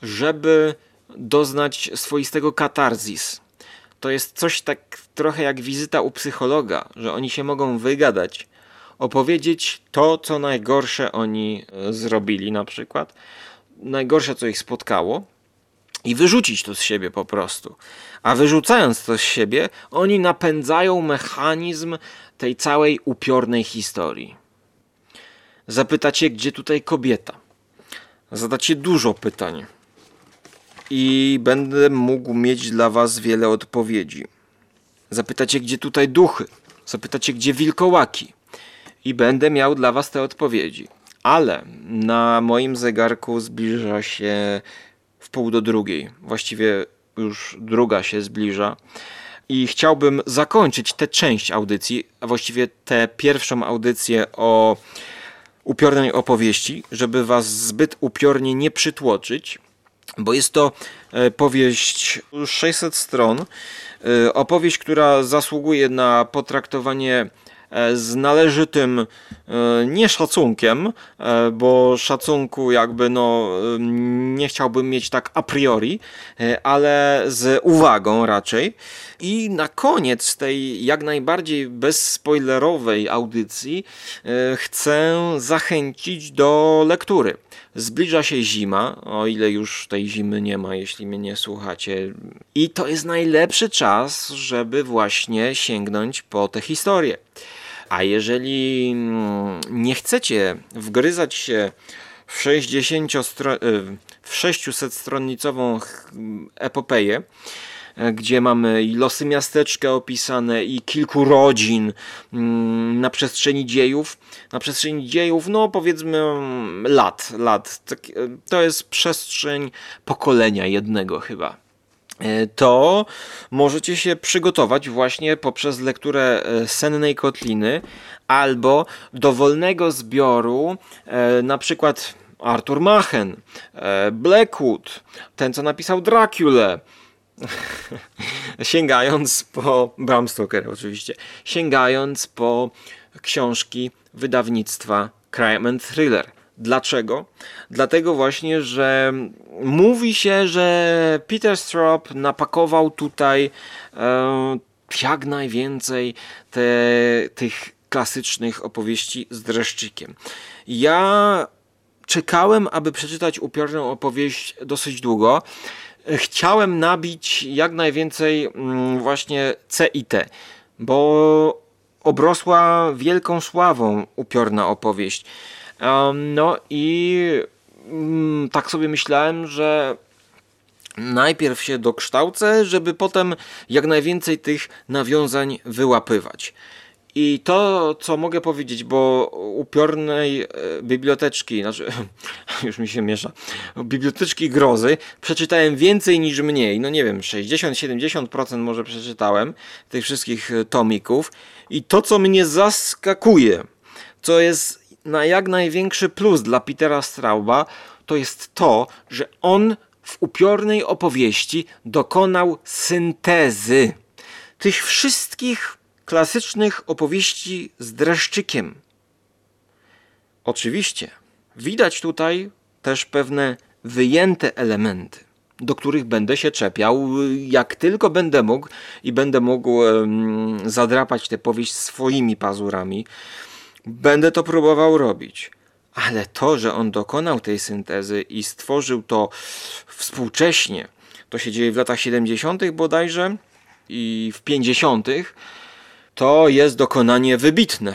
żeby doznać swoistego katarzis. To jest coś tak trochę jak wizyta u psychologa, że oni się mogą wygadać, opowiedzieć to, co najgorsze oni e, zrobili, na przykład, najgorsze, co ich spotkało, i wyrzucić to z siebie po prostu. A wyrzucając to z siebie, oni napędzają mechanizm tej całej upiornej historii. Zapytacie, gdzie tutaj kobieta? Zadacie dużo pytań i będę mógł mieć dla Was wiele odpowiedzi. Zapytacie, gdzie tutaj duchy? Zapytacie, gdzie wilkołaki? I będę miał dla Was te odpowiedzi. Ale na moim zegarku zbliża się w pół do drugiej. Właściwie już druga się zbliża. I chciałbym zakończyć tę część audycji, a właściwie tę pierwszą audycję o upiornej opowieści, żeby Was zbyt upiornie nie przytłoczyć bo jest to e, powieść 600 stron, e, opowieść, która zasługuje na potraktowanie z należytym nie szacunkiem, bo szacunku jakby no nie chciałbym mieć tak a priori, ale z uwagą raczej. I na koniec tej jak najbardziej bezspoilerowej audycji chcę zachęcić do lektury. Zbliża się zima, o ile już tej zimy nie ma, jeśli mnie nie słuchacie. I to jest najlepszy czas, żeby właśnie sięgnąć po tę historię. A jeżeli mm, nie chcecie wgryzać się w 60 stro- y, w 600-stronnicową epopeję, E, gdzie mamy i losy miasteczka opisane i kilku rodzin mm, na przestrzeni dziejów. Na przestrzeni dziejów, no powiedzmy mm, lat, lat. E, to jest przestrzeń pokolenia jednego chyba e, to możecie się przygotować właśnie poprzez lekturę Sennej Kotliny albo dowolnego zbioru, na przykład Arthur Machen, Blackwood, ten co napisał Dracula, sięgając po Bram Stoker oczywiście, sięgając po książki wydawnictwa Crime and Thriller. Dlaczego? Dlatego właśnie, że mówi się, że Peter Straub napakował tutaj e, jak najwięcej te, tych klasycznych opowieści z dreszczykiem. Ja czekałem, aby przeczytać upiorną opowieść dosyć długo. chciałem nabić jak najwięcej mm, właśnie C i T, bo obrosła wielką sławą upiorna opowieść. No i mm, tak sobie myślałem, że najpierw się dokształcę, żeby potem jak najwięcej tych nawiązań wyłapywać. I to, co mogę powiedzieć, bo upiornej e, biblioteczki, znaczy, już mi się miesza, biblioteczki grozy przeczytałem więcej niż mniej. No nie wiem, 60-70% może przeczytałem tych wszystkich e, tomików. I to, co mnie zaskakuje, co jest na jak największy plus dla Petera Strauba, to jest to, że on w upiornej opowieści dokonał syntezy tych wszystkich klasycznych opowieści z dreszczykiem. Oczywiście, widać tutaj też pewne wyjęte elementy, do których będę się czepiał, jak tylko będę mógł i będę mógł zadrapać tę powieść swoimi pazurami. Będę to próbował robić. Ale to, że on dokonał tej syntezy i stworzył to współcześnie, to się dzieje w latach 70. bodajże i w 50 to jest dokonanie wybitne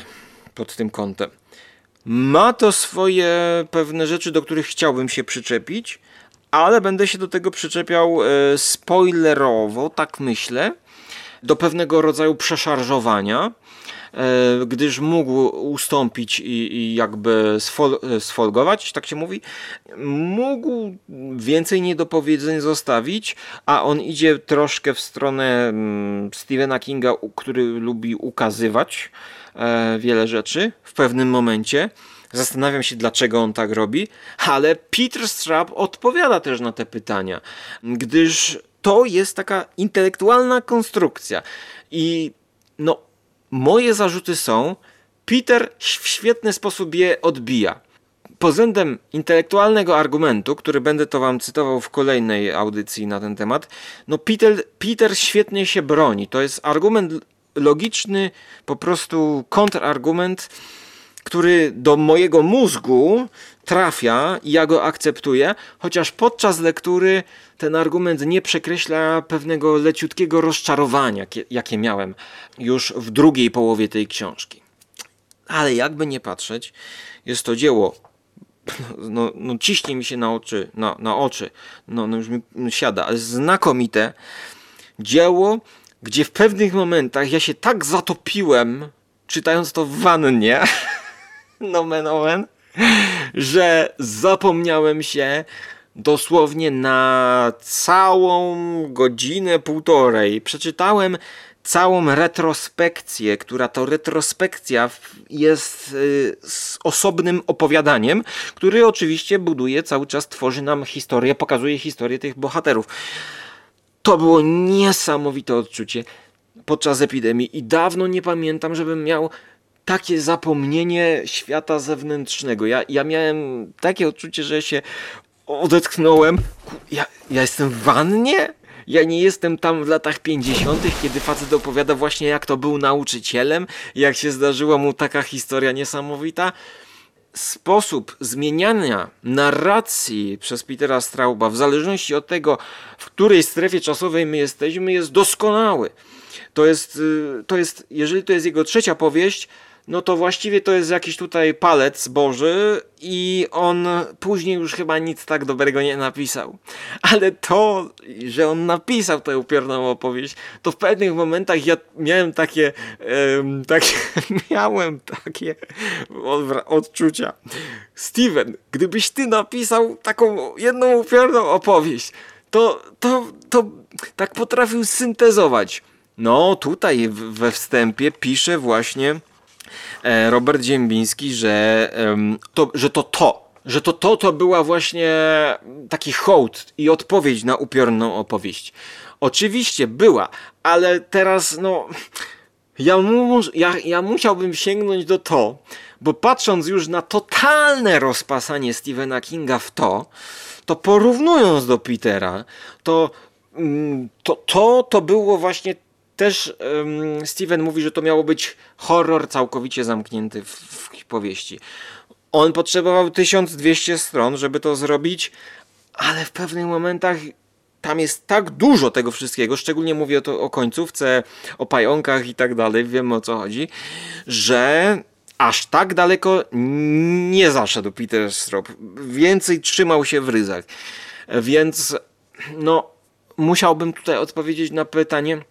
pod tym kątem. Ma to swoje pewne rzeczy, do których chciałbym się przyczepić, ale będę się do tego przyczepiał e, spoilerowo, tak myślę, do pewnego rodzaju przeszarżowania, gdyż mógł ustąpić i, i jakby sfol, e, sfolgować, tak się mówi, mógł więcej niedopowiedzeń zostawić, a on idzie troszkę w stronę mm, Stephena Kinga, który lubi ukazywać e, wiele rzeczy w pewnym momencie. Zastanawiam się, dlaczego on tak robi, ale Peter Straub odpowiada też na te pytania, gdyż to jest taka intelektualna konstrukcja. I no, moje zarzuty są, Peter w świetny sposób je odbija. Pod względem intelektualnego argumentu, który będę to wam cytował w kolejnej audycji na ten temat, no Peter, Peter świetnie się broni. To jest argument logiczny, po prostu kontrargument, który do mojego mózgu trafia i ja go akceptuję, chociaż podczas lektury ten argument nie przekreśla pewnego leciutkiego rozczarowania, jakie miałem już w drugiej połowie tej książki. Ale jakby nie patrzeć, jest to dzieło no, no ciśnie mi się na oczy, na, na oczy, no, no już mi siada, ale znakomite dzieło, gdzie w pewnych momentach ja się tak zatopiłem, czytając to w wannie, nomen omen, że zapomniałem się dosłownie na całą godzinę, półtorej. Przeczytałem całą retrospekcję, która to retrospekcja jest y, osobnym opowiadaniem, który oczywiście buduje, cały czas tworzy nam historię, pokazuje historię tych bohaterów. To było niesamowite odczucie podczas epidemii i dawno nie pamiętam, żebym miał takie zapomnienie świata zewnętrznego. Ja, ja miałem takie odczucie, że się odetchnąłem. Ja, ja jestem w wannie? Ja nie jestem tam w latach 50., kiedy facet opowiada właśnie jak to był nauczycielem, jak się zdarzyła mu taka historia niesamowita. Sposób zmieniania narracji przez Petera Strauba w zależności od tego, w której strefie czasowej my jesteśmy, jest doskonały. To jest, y, to jest jeżeli to jest jego trzecia powieść, no to właściwie to jest jakiś tutaj palec Boży i on później już chyba nic tak dobrego nie napisał. Ale to, że on napisał tę upiorną opowieść, to w pewnych momentach ja miałem takie, um, takie miałem takie odczucia. Steven, gdybyś ty napisał taką jedną upiorną opowieść, to, to, to tak potrafił syntezować. No, tutaj we wstępie pisze właśnie Robert Ziembiński, że, to, że to to, że to to to była właśnie taki hołd i odpowiedź na upiorną opowieść. Oczywiście była, ale teraz no ja, mu, ja, ja musiałbym sięgnąć do to, bo patrząc już na totalne rozpasanie Stephena Kinga w to, to porównując do Petera, to mm, to, to, to było właśnie też um, Steven mówi, że to miało być horror całkowicie zamknięty w, w powieści. On potrzebował 1200 stron, żeby to zrobić, ale w pewnych momentach tam jest tak dużo tego wszystkiego, szczególnie mówię o, to, o końcówce, o pająkach i tak dalej, wiemy o co chodzi, że aż tak daleko nie zaszedł Peter Strop. Więcej trzymał się w ryzach. Więc no, musiałbym tutaj odpowiedzieć na pytanie,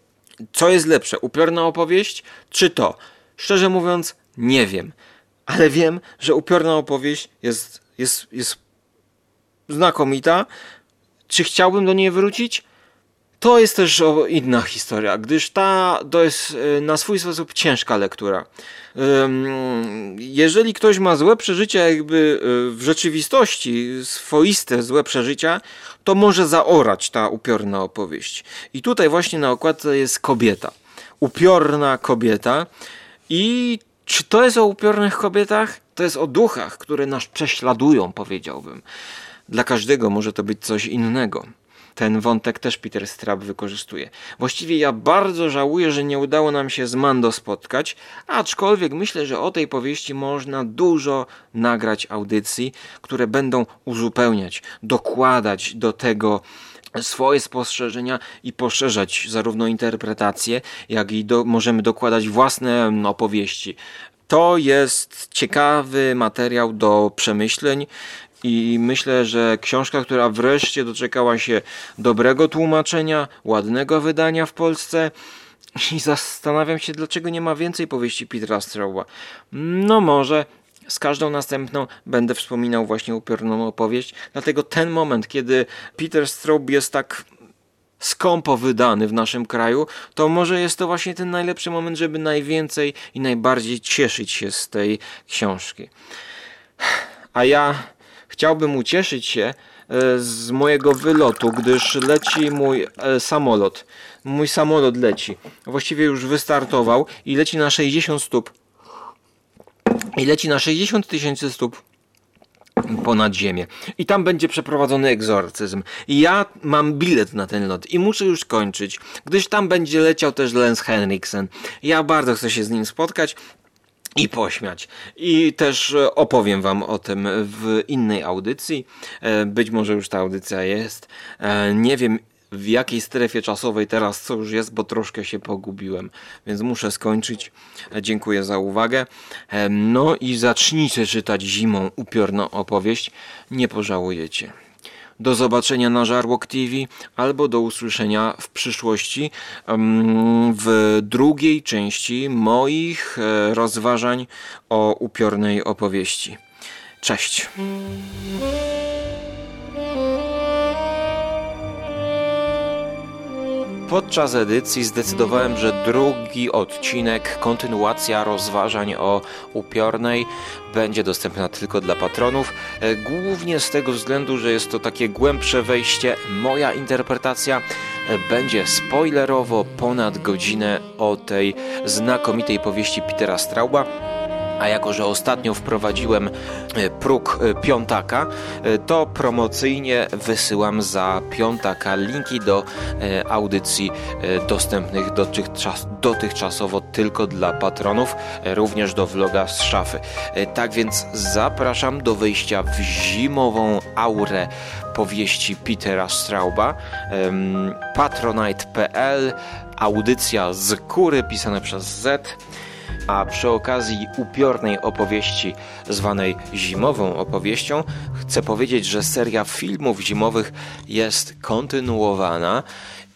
co jest lepsze, upiorna opowieść czy to? Szczerze mówiąc, nie wiem. Ale wiem, że upiorna opowieść jest, jest, jest znakomita. Czy chciałbym do niej wrócić? To jest też inna historia, gdyż ta to jest e, na swój sposób ciężka lektura. Jeżeli ktoś ma złe przeżycia, jakby e, w rzeczywistości, swoiste złe przeżycia, to może zaorać ta upiorna opowieść. I tutaj właśnie na okładce jest kobieta. Upiorna kobieta. I czy to jest o upiornych kobietach? To jest o duchach, które nas prześladują, powiedziałbym. Dla każdego może to być coś innego ten wątek też Peter Straub wykorzystuje. Właściwie ja bardzo żałuję, że nie udało nam się z Mando spotkać, aczkolwiek myślę, że o tej powieści można dużo nagrać audycji, które będą uzupełniać, dokładać do tego swoje spostrzeżenia i poszerzać zarówno interpretacje, jak i do, możemy dokładać własne opowieści. To jest ciekawy materiał do przemyśleń i myślę, że książka, która wreszcie doczekała się dobrego tłumaczenia, ładnego wydania w Polsce. I zastanawiam się, dlaczego nie ma więcej powieści Petera Strauba. No może z każdą następną będę wspominał właśnie upiorną opowieść. Dlatego ten moment, kiedy Peter Straub jest tak skąpo wydany w naszym kraju, to może jest to właśnie ten najlepszy moment, żeby najwięcej i najbardziej cieszyć się z tej książki. A ja chciałbym ucieszyć się e, z mojego wylotu, gdyż leci mój e, samolot. Mój samolot leci. Właściwie już wystartował i leci na 60 stóp. I leci na 60 tysięcy stóp ponad ziemię. I tam będzie przeprowadzony egzorcyzm. I ja mam bilet na ten lot i muszę już kończyć, gdyż tam będzie leciał też Lance Henriksen. Ja bardzo chcę się z nim spotkać i pośmiać. I też e, opowiem Wam o tym w innej audycji. E, być może już ta audycja jest. E, nie wiem w jakiej strefie czasowej teraz co już jest, bo troszkę się pogubiłem, więc muszę skończyć. Dziękuję za uwagę. No i zacznijcie czytać zimą upiorną opowieść. Nie pożałujecie. Do zobaczenia na Żarłok TV albo do usłyszenia w przyszłości w drugiej części moich e, rozważań o upiornej opowieści. Cześć. Podczas edycji zdecydowałem, że drugi odcinek, kontynuacja rozważań o upiornej, będzie dostępna tylko dla patronów. E, głównie z tego względu, że jest to takie głębsze wejście. Moja interpretacja e, będzie spoilerowo ponad godzinę o tej znakomitej powieści Petera Strauba a jako, że ostatnio wprowadziłem e, próg e, piątaka, e, to promocyjnie wysyłam za piątaka linki do audycji dostępnych dotychczas, dotychczasowo tylko dla patronów, również do vloga z szafy. Tak więc zapraszam do wejścia w zimową aurę powieści Petera Strauba patronite.pl audycja z kury pisane przez Z a przy okazji upiornej opowieści zwanej zimową opowieścią, chcę powiedzieć, że seria filmów zimowych jest kontynuowana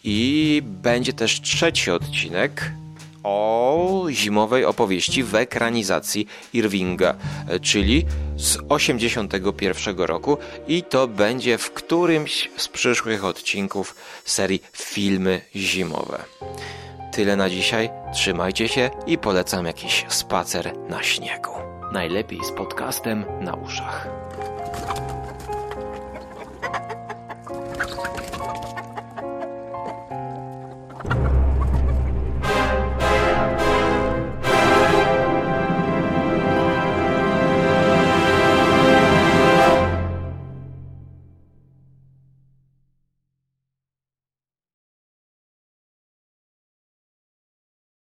i będzie też trzeci odcinek o zimowej opowieści w ekranizacji Irvinga, czyli z 81 roku i to będzie w którymś z przyszłych odcinków serii Filmy Zimowe tyle na dzisiaj. Trzymajcie się i polecam jakiś spacer na śniegu. Najlepiej z podcastem na uszach.